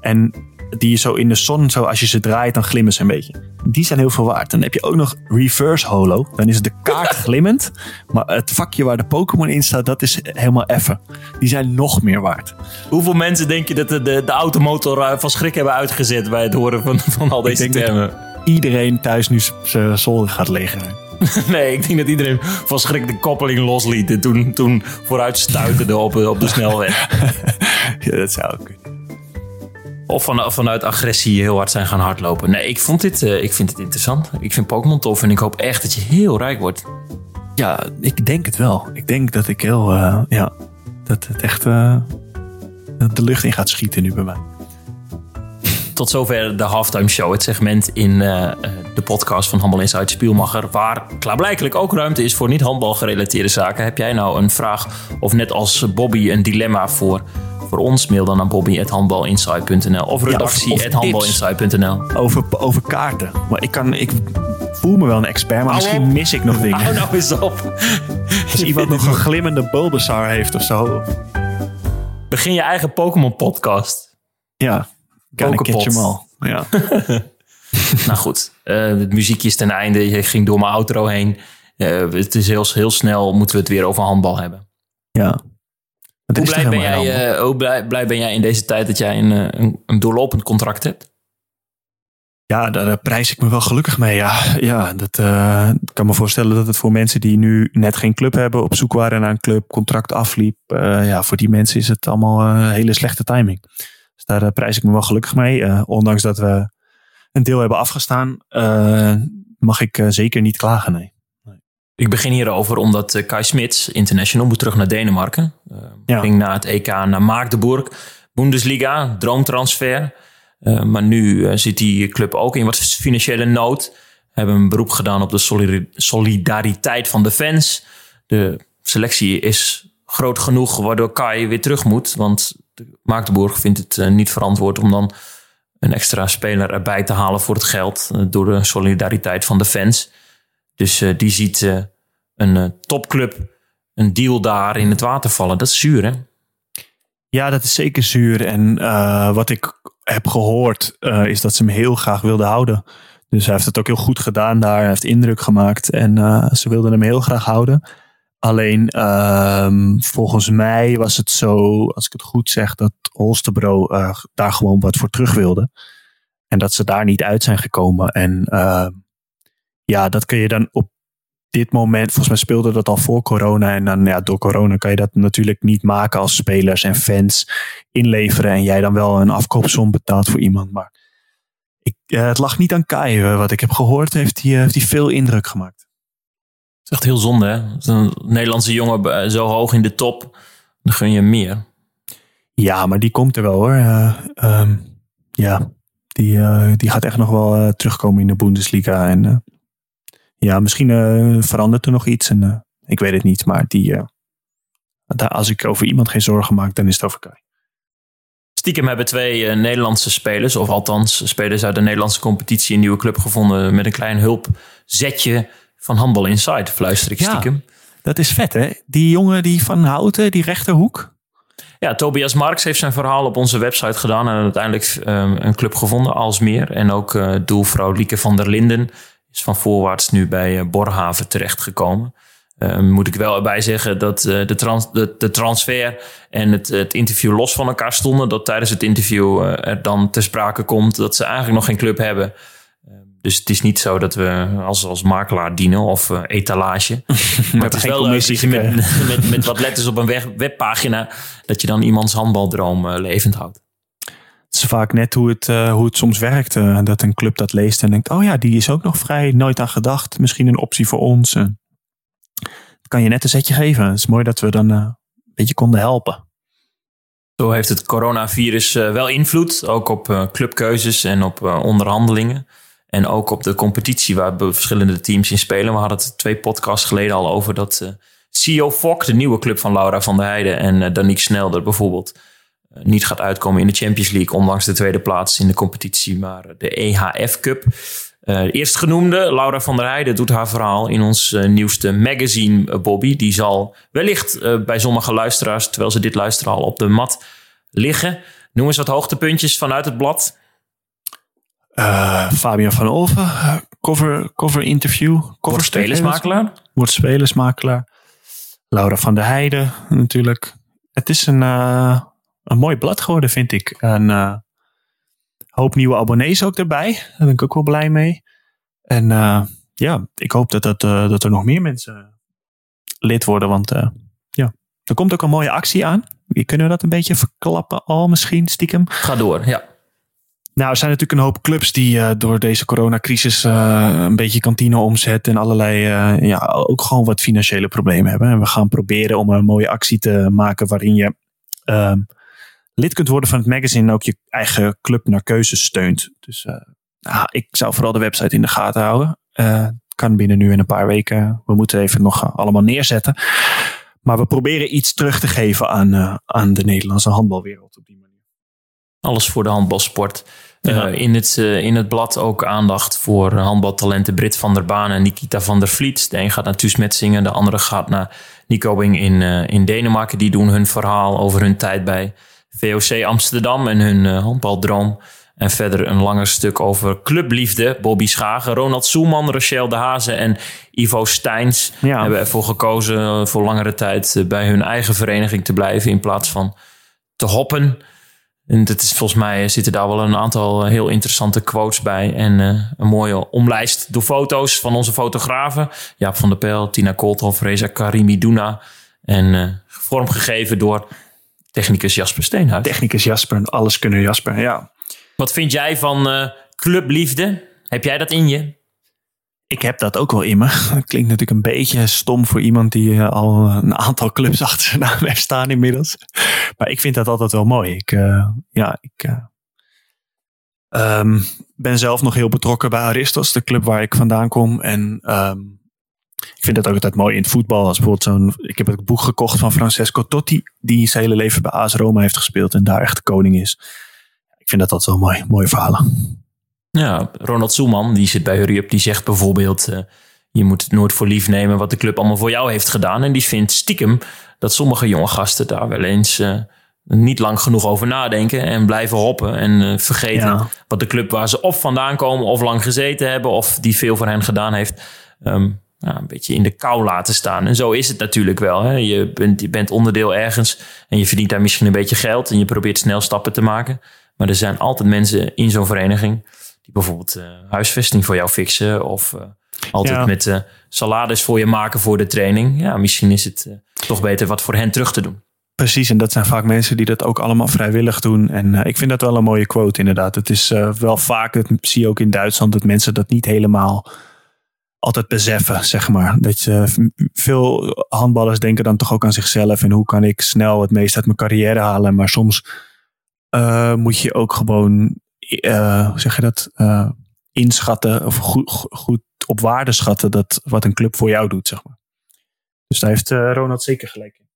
En die je zo in de zon, zo als je ze draait, dan glimmen ze een beetje. Die zijn heel veel waard. Dan heb je ook nog reverse holo. Dan is de kaart glimmend. Maar het vakje waar de Pokémon in staat, dat is helemaal effen. Die zijn nog meer waard. Hoeveel mensen denk je dat de, de, de automotor eh, van schrik hebben uitgezet bij het horen van, van al deze termen? iedereen thuis nu zijn zolder gaat leggen. nee, ik denk dat iedereen van schrik de koppeling losliet en toen, toen vooruit stuiterde op, op de snelweg. ja, dat zou ook kunnen. Of van, vanuit agressie heel hard zijn gaan hardlopen. Nee, ik, vond dit, uh, ik vind het interessant. Ik vind Pokémon tof en ik hoop echt dat je heel rijk wordt. Ja, ik denk het wel. Ik denk dat ik heel, uh, ja, dat het echt uh, de lucht in gaat schieten nu bij mij. Tot zover de halftime show, het segment in de podcast van Handbal Inside Spielmacher, waar klaarblijkelijk ook ruimte is voor niet handbal gerelateerde zaken. Heb jij nou een vraag of net als Bobby een dilemma voor voor ons, mail dan naar bobby.handbalinsight.nl of redactie.handbalinsight.nl. over, over kaarten. Maar ik, kan, ik voel me wel een expert, maar misschien mis ik nog dingen. Hou nou eens op. Als iemand nog een glimmende Bulbasaur heeft of zo. Begin je eigen Pokémon podcast. Ja, catch hem al. Ja. nou goed, uh, het muziekje is ten einde. Je ging door mijn outro heen. Uh, het is heel, heel snel, moeten we het weer over handbal hebben. Ja. Hoe blij, ben jij, uh, hoe blij, blij, ben jij in deze tijd dat jij een, eh, een, een doorlopend contract hebt? Ja, daar, prijs ik me wel gelukkig mee. Ja, ja dat uh, kan me voorstellen dat het voor mensen die nu net geen club hebben, op zoek waren naar een club, contract afliep. Uh, ja, voor die mensen is het allemaal een hele slechte timing. Dus daar prijs ik me wel gelukkig mee. ondanks dat we een deel hebben afgestaan, mag ik zeker niet klagen. Nee. Ik begin hierover omdat Kai Smits, international, moet terug naar Denemarken. Uh, Ging na het EK naar Magdeburg. Bundesliga, droomtransfer. Uh, maar nu zit die club ook in wat financiële nood. Hebben een beroep gedaan op de solidariteit van de fans. De selectie is groot genoeg waardoor Kai weer terug moet. Want Magdeburg vindt het niet verantwoord om dan een extra speler erbij te halen voor het geld. door de solidariteit van de fans. Dus die ziet een topclub een deal daar in het water vallen. Dat is zuur, hè? Ja, dat is zeker zuur. En wat ik heb gehoord, is dat ze hem heel graag wilden houden. Dus hij heeft het ook heel goed gedaan daar. Hij heeft indruk gemaakt. En ze wilden hem heel graag houden. Alleen um, volgens mij was het zo, als ik het goed zeg, dat Holstebro uh, daar gewoon wat voor terug wilde. En dat ze daar niet uit zijn gekomen. En uh, ja, dat kun je dan op dit moment, volgens mij speelde dat al voor corona. En dan ja, door corona kan je dat natuurlijk niet maken als spelers en fans inleveren. En jij dan wel een afkoopsom betaalt voor iemand. Maar ik, uh, het lag niet aan Kai. Wat ik heb gehoord, heeft hij, heeft hij veel indruk gemaakt is echt heel zonde, hè? Een Nederlandse jongen eh, zo hoog in de top, dan gun je meer. Ja, maar die komt er wel hoor. Uh, um, ja, die, uh, die gaat echt nog wel terugkomen in de Bundesliga. En ja, misschien verandert er nog iets. En, ik weet het niet, maar die, daar, als ik over iemand geen zorgen maak, dan is het over Kai. Stiekem hebben twee Nederlandse spelers, of althans spelers uit de Nederlandse competitie, een nieuwe club gevonden met een klein hulpzetje van Handbal Inside, fluister ik stiekem. Ja, dat is vet hè? Die jongen die van Houten, die rechterhoek. Ja, Tobias Marks heeft zijn verhaal op onze website gedaan en uiteindelijk um, een club gevonden, als meer. En ook uh, doelvrouw Lieke van der Linden is van voorwaarts nu bij uh, Borhaven terechtgekomen. Uh, moet ik wel erbij zeggen dat uh, de, trans de, de, transfer en het, het, interview los van elkaar stonden. Dat tijdens het interview er dan ter sprake komt dat ze eigenlijk nog geen club hebben. Dus het is niet zo dat we als, als makelaar dienen of uh, etalage. maar het is wel leuk met, met, met, wat letters op een web, webpagina... dat je dan iemands handbaldroom uh, levend houdt. Het is vaak net hoe het, uh, hoe het soms werkt. dat een club dat leest en denkt... oh ja, die is ook nog vrij, nooit aan gedacht. Misschien een optie voor ons. dat kan je net een zetje geven. Het is mooi dat we dan een beetje konden helpen. Zo heeft het coronavirus wel invloed. Ook op clubkeuzes en op onderhandelingen. En ook op de competitie waar verschillende teams in spelen. We hadden het twee podcasts geleden al over dat uh, CEO Fok, de nieuwe club van Laura van der Heijden en uh, Danique Snelder bijvoorbeeld, uh, niet gaat uitkomen in de Champions League, ondanks de tweede plaats in de competitie, maar de EHF Cup. Eerstgenoemde, Laura van der Heijden, doet haar verhaal in ons nieuwste magazine, Bobby. Die zal wellicht bij sommige luisteraars, terwijl ze dit luisteren, al op de mat liggen. Noem eens wat hoogtepuntjes vanuit het blad. Uh, Fabian van Olven, cover, cover interview. Cover spelersmakelaar. Wordt spelersmakelaar. Laura van der Heijden natuurlijk. Het is een, uh, een mooi blad geworden, vind ik. Een uh, hoop nieuwe abonnees ook erbij. Daar ben ik ook wel blij mee. En ja, ik hoop dat, dat, dat er nog meer mensen lid worden. Want ja, er komt ook een mooie actie aan. Kunnen we dat een beetje verklappen al misschien, stiekem? Ga door, ja. Nou, er zijn natuurlijk een hoop clubs die uh, door deze coronacrisis uh, een beetje kantine omzet en allerlei, uh, ja, ook gewoon wat financiële problemen hebben. En we gaan proberen om een mooie actie te maken waarin je ehm, lid kunt worden van het magazine en ook je eigen club naar keuze steunt. Dus nou, ik zou vooral de website in de gaten houden. kan binnen nu in een paar weken. We moeten even nog allemaal neerzetten. Maar we proberen iets terug te geven aan, aan de Nederlandse handbalwereld op die manier. Alles voor de handbalsport. Eh, in, het, uh, in het blad ook aandacht voor handbaltalenten Brit van der Baan en Nikita van der Vliet. De een gaat naar Thuis Metzingen, de andere gaat naar Nikobing in, uh, in Denemarken. Die doen hun verhaal over hun tijd bij VOC Amsterdam en hun handbaldroom. En verder een langer stuk over clubliefde. Bobby Schagen, Ronald Soeman, Rachel de Hazen en Ivo Steins hebben ervoor gekozen voor langere tijd bij hun eigen vereniging te blijven in plaats van te hoppen. En dat is volgens mij zitten daar wel een aantal eh, heel interessante quotes bij. En uh, een mooie omlijst door foto's van onze fotografen. Jaap van der Pijl, Tina Koolthoff, Reza Karimi Duna. En uh, vormgegeven door technicus Jasper Steenhuis. Technicus Jasper, alles kunnen Jasper, ja. Wat vind jij van uh, clubliefde? Heb jij dat in je? Ik heb dat ook wel in me. Dat klinkt natuurlijk een beetje stom voor iemand die eh, al een aantal clubs achter zijn naam heeft staan inmiddels. Maar ik vind dat altijd wel mooi. Ik, uh, ja, ik um, ben zelf nog heel betrokken bij Aristos, de club waar ik vandaan kom. En um, ik vind dat ook altijd mooi in het voetbal. Als bijvoorbeeld zo'n, ik heb het boek gekocht van Francesco Totti, die zijn hele leven bij AS Roma heeft gespeeld en daar echt de koning is ik vind dat altijd wel mooi, mooie verhalen. Ja, Ronald Soeman, die zit bij Hurry Up, die zegt bijvoorbeeld... Uh, je moet het nooit voor lief nemen wat de club allemaal voor jou heeft gedaan. En die vindt stiekem dat sommige jonge gasten daar wel eens... Uh, niet lang genoeg over nadenken en blijven hoppen en uh, vergeten wat de club waar ze of vandaan komen of lang gezeten hebben of die veel voor hen gedaan heeft, um, ja, een beetje in de kou laten staan. En zo is het natuurlijk wel. Hè? Je, bent, je bent onderdeel ergens en je verdient daar misschien een beetje geld en je probeert snel stappen te maken. Maar er zijn altijd mensen in zo'n vereniging die bijvoorbeeld uh, huisvesting voor jou fixen of uh, altijd met uh, salades voor je maken voor de training. Ja, misschien is het toch beter wat voor hen terug te doen. Precies, en dat zijn vaak mensen die dat ook allemaal vrijwillig doen. En ik vind dat wel een mooie quote inderdaad. Het is wel vaak, dat zie je ook in Duitsland, dat mensen dat niet helemaal altijd beseffen, zeg maar. Dat je, veel handballers denken dan toch ook aan zichzelf en hoe kan ik snel het meest uit mijn carrière halen. Maar soms uh, moet je ook gewoon, uh, zeg je dat, uh, inschatten of goed, goed op waarde schatten dat wat een club voor jou doet, zeg maar. Dus daar heeft Ronald zeker gelijk in.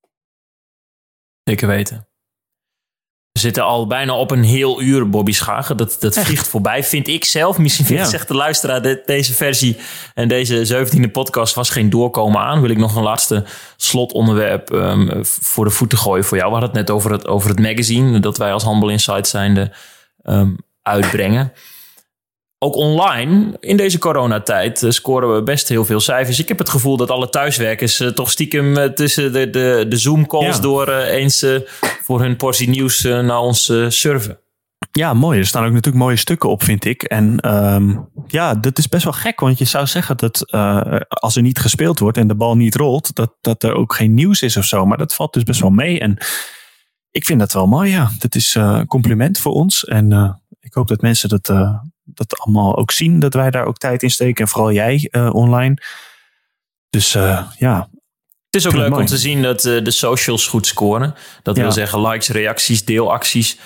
Zeker weten. We zitten al bijna op een heel uur, Bobby Schagen. Dat, dat vliegt voorbij, vind ik zelf. Misschien vindt, ja. zegt de luisteraar, de, deze versie en deze 17e podcast was geen doorkomen aan. Wil ik nog een laatste slotonderwerp um, voor de voeten gooien voor jou. We hadden het net over het, over het magazine dat wij als Handball Insight zijnde um, uitbrengen ook online, in deze coronatijd, uh, scoren we best heel veel cijfers. Ik heb het gevoel dat alle thuiswerkers uh, toch stiekem uh, tussen de, de, de Zoom-calls door eens voor hun portie nieuws naar ons surfen. Ja, mooi. Er staan ook natuurlijk mooie stukken op, vind ik. En um, ja, dat is best wel gek, want je zou zeggen dat als er niet gespeeld wordt en de bal niet rolt, dat, dat er ook geen nieuws is of zo. Maar dat valt dus best wel mee. En ik vind dat wel mooi, ja. Dat is een compliment voor ons. En ik hoop dat mensen dat dat allemaal ook zien. Dat wij daar ook tijd in steken. En vooral jij uh, online. Dus uh, ja. Het is ook leuk om te zien dat de socials goed scoren. Dat ja. wil zeggen likes, reacties, deelacties.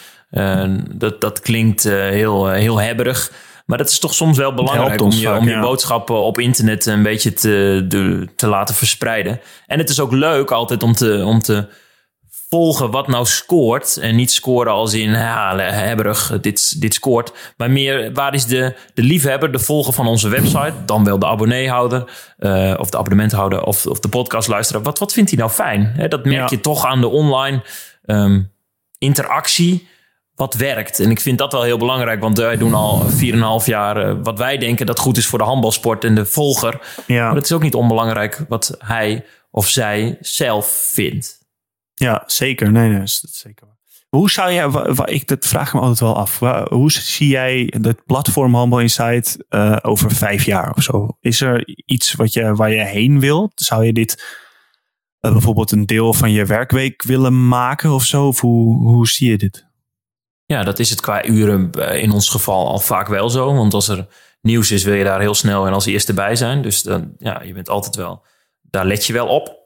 dat, dat klinkt heel, heel hebberig. Maar dat is toch soms wel belangrijk om, je, vaak, om je boodschappen op internet een beetje te, te laten verspreiden. En het is ook leuk altijd om te, om te volgen wat nou scoort. En niet scoren als in, ja, hebberig, dit, dit scoort. Maar meer, waar is de, de liefhebber, de volger van onze website? Dan wel de abonneehouder, uh, of de abonnementhouder, of, of de podcastluisteraar. Wat, wat vindt hij nou fijn? He, dat merk ja. je toch aan de online um, interactie wat werkt. En ik vind dat wel heel belangrijk, want wij doen al 4,5 jaar uh, wat wij denken dat goed is voor de handbalsport en de volger. Ja. Maar het is ook niet onbelangrijk wat hij of zij zelf vindt. Ja, zeker. Nee, nee, dat is zeker. Hoe zou jij, ik dat vraag me altijd wel af. Hoe zie jij het platform Handball Insight uh, over vijf jaar of zo? Is er iets wat je, waar je heen wilt? Zou je dit uh, bijvoorbeeld een deel van je werkweek willen maken of zo? Of hoe, hoe zie je dit? Ja, dat is het qua uren eh, in ons geval al vaak wel zo. Want als er nieuws is, wil je daar heel snel en als eerste bij zijn. Dus dan, ja, je bent altijd wel, daar let je wel op.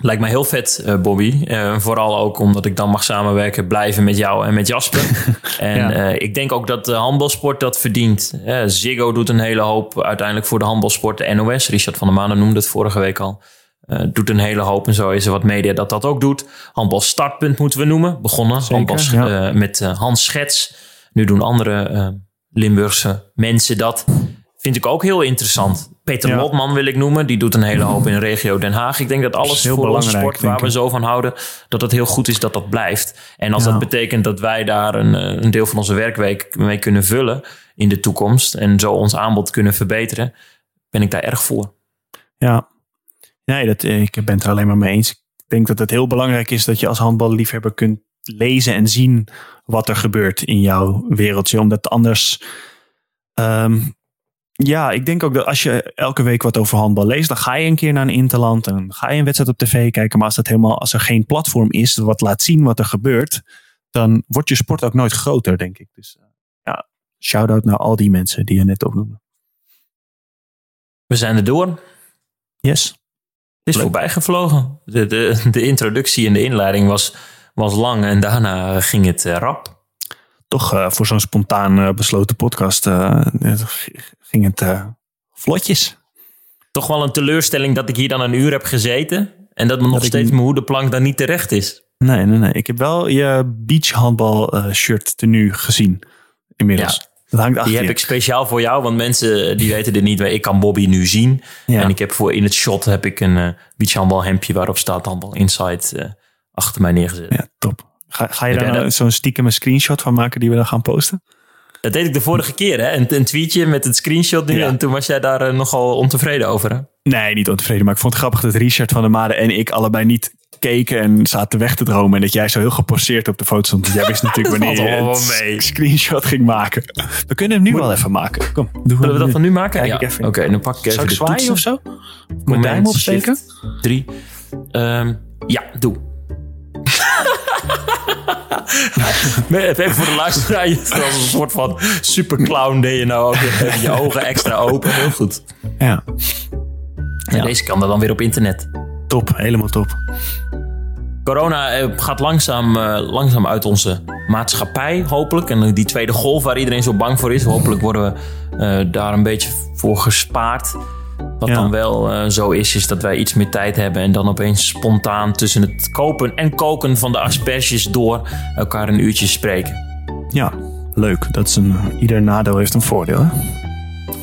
Lijkt mij heel vet, uh, Bobby. Uh, vooral ook omdat ik dan mag samenwerken, blijven met jou en met Jasper. en ja. uh, ik denk ook dat de handbalsport dat verdient. Ziggo doet een hele hoop uiteindelijk voor de handbalsport. De NOS, Richard van der Maanden noemde het vorige week al. doet een hele hoop en zo is er wat media dat dat ook doet. Handbal Startpunt moeten we noemen. Begonnen Handbal, ja. met Hans Schets. Nu doen andere Limburgse mensen dat. Vind ik ook heel interessant. Peter ja. Lotman wil ik noemen. Die doet een hele hoop in de regio Den Haag. Ik denk dat alles dat voor onze sport waar we zo van houden... dat het heel goed is dat dat blijft. En als ja. dat betekent dat wij daar een, eh, een deel van onze werkweek mee kunnen vullen... in de toekomst en zo ons aanbod kunnen verbeteren... ben ik daar erg voor. Ja, nee, dat, ik ben het er alleen maar mee eens. Ik denk dat het heel belangrijk is dat je als handballiefhebber kunt lezen en zien... wat er gebeurt in jouw wereldje. Omdat anders... Um, ja, ik denk ook dat als je elke week wat over handbal leest, dan ga je een keer naar een interland en ga je een wedstrijd op tv kijken. Maar als, dat helemaal, als er geen platform is wat laat zien wat er gebeurt, dan wordt je sport ook nooit groter, denk ik. Dus ja, shout-out naar al die mensen die je net opnoemde. We zijn er door. Yes. Het is voorbij gevlogen. De, de, de introductie en de inleiding was, was lang en daarna ging het uh, rap toch uh, voor zo'n spontaan uh, besloten podcast uh, ging het vlotjes. Toch wel een teleurstelling dat ik hier dan een uur heb gezeten. En dat me nog steeds mijn hoedeplank dan niet terecht is. Nee, nee, nee. Ik heb wel je beachhandbal eh, shirt tenue gezien. Inmiddels. Dat hangt achter Die heb je. ik speciaal voor jou, want mensen eh, die weten dit niet. maar Ik kan Bobby nu zien. Ja. En ik heb voor in het shot heb ik een eh beachhandbal hemdje waarop staat handbal inside eh, achter mij neergezet. Ja, top. Ga, ga je daar nou zo'n stiekem een screenshot van maken die we dan gaan posten? Dat deed ik de vorige keer, hè? Een, een tweetje met het screenshot nu. Ja. En toen was jij daar eh, nogal ontevreden over, hè? Nee, niet ontevreden. Maar ik vond het grappig dat Richard van der Made en ik allebei niet keken en zaten weg te dromen. En dat jij zo heel geposeerd op de foto stond. Jij wist natuurlijk Dat wanneer je mee. screenshot ging maken. We kunnen hem nu wel even maken. Kom, doen Zullen we dat dan nu maken? Kijk ja. ik even. Oké, dan pak ik even Zal ik zwaaien of zo? Mijn duim opsteken? Drie. Ehm, ja, doe. Even voor de luisteraar. Je als een soort van superclown deed je nou ook. Even je ogen extra open. Heel goed. Ja, En deze kan er dan weer op internet. top. Helemaal top. Corona eh, gaat langzaam, eh, langzaam uit onze maatschappij, hopelijk. En die tweede golf waar iedereen zo bang voor is. Hopelijk worden we eh, daar een beetje voor gespaard. Wat Ja. dan wel eh, zo is, is dat wij iets meer tijd hebben. En dan opeens spontaan tussen het kopen en koken van de asperges door elkaar een uurtje spreken. Ja, leuk. Dat is een, ieder nadeel heeft een voordeel. Hè?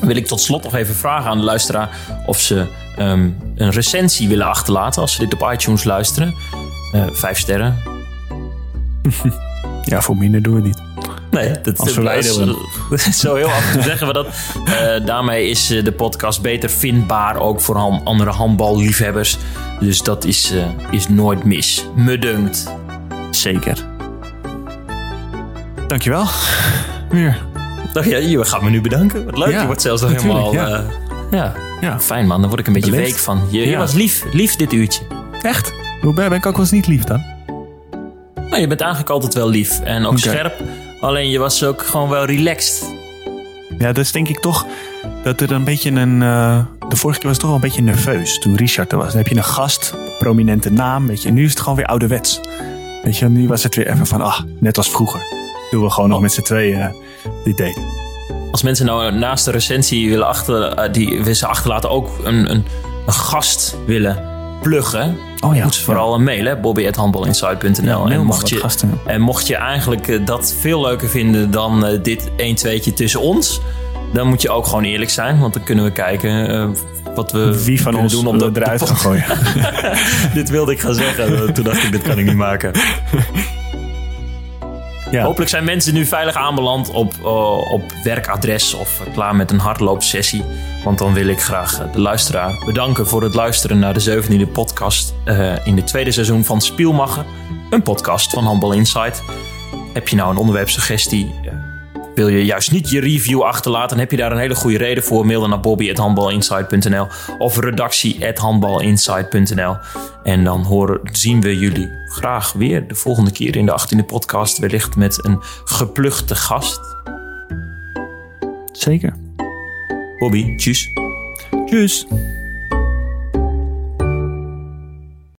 Wil ik tot slot nog even vragen aan de luisteraar of ze ehm, een recensie willen achterlaten als ze dit op iTunes luisteren. Eh, vijf sterren, Ja, voor minder doen we niet. Nee, dat, Als verwijderen is zo heel af en toe zeggen we dat. Eh, daarmee is eh, de podcast beter vindbaar, ook voor ham- andere handballiefhebbers. Dus dat is, eh, is nooit mis. Me dunkt. Zeker. Dankjewel. Weer. Dacht je, je gaat me nu bedanken. Wat leuk, Ja, je wordt zelfs nog helemaal... ja. eh, ja. Ja. fijn man. Dan word ik een beetje Beleefd. week van. Je, je Ja. was lief, lief dit uurtje. Echt? Hoe ben ben ik ook wel eens niet lief dan? Nou, je bent eigenlijk altijd wel lief en ook scherp. Alleen je was ook gewoon wel relaxed. Ja, dat is denk ik toch dat er een beetje een... eh, de vorige keer was het toch wel een beetje nerveus toen Richard er was. Dan heb je een gast, prominente naam, weet je. En nu is het gewoon weer ouderwets. Weet je, nu was het weer even van, ah, net als vroeger. Doen we gewoon nog met z'n tweeën eh, dit date. Als mensen nou naast de recensie willen achter, eh, die ze achterlaten ook een, een, een gast willen pluggen. Oh ja. Moet ze vooral een mail, hè? bobby.handbalinsight.nl. en, mocht je, gasten. en mocht je eigenlijk eh, dat veel leuker vinden dan eh, dit 1 2 tussen ons, dan moet je ook gewoon eerlijk zijn. Want dan kunnen we kijken eh, wat we Wie van kunnen ons doen om dat eruit gaan gooien. dit wilde ik gaan zeggen. Toen dacht ik, dit kan ik niet maken. Hopelijk zijn mensen nu veilig aanbeland op, eh, op werkadres of klaar met een hardloopsessie. Want dan wil ik graag eh, de luisteraar bedanken voor het luisteren naar de zeventiende podcast eh, in het tweede seizoen van Spielmacher. Een podcast van Handbal Insight. Heb je nou een onderwerpsuggestie? Wil je juist niet je review achterlaten? Dan heb je daar een hele goede reden voor. Mail dan naar bobby.handbalinsight.nl of redactie.handbalinsight.nl En dan horen, zien we jullie graag weer de volgende keer in de 18e podcast. Wellicht met een gepluchte gast. Zeker. Bobby, tjus. Tjus.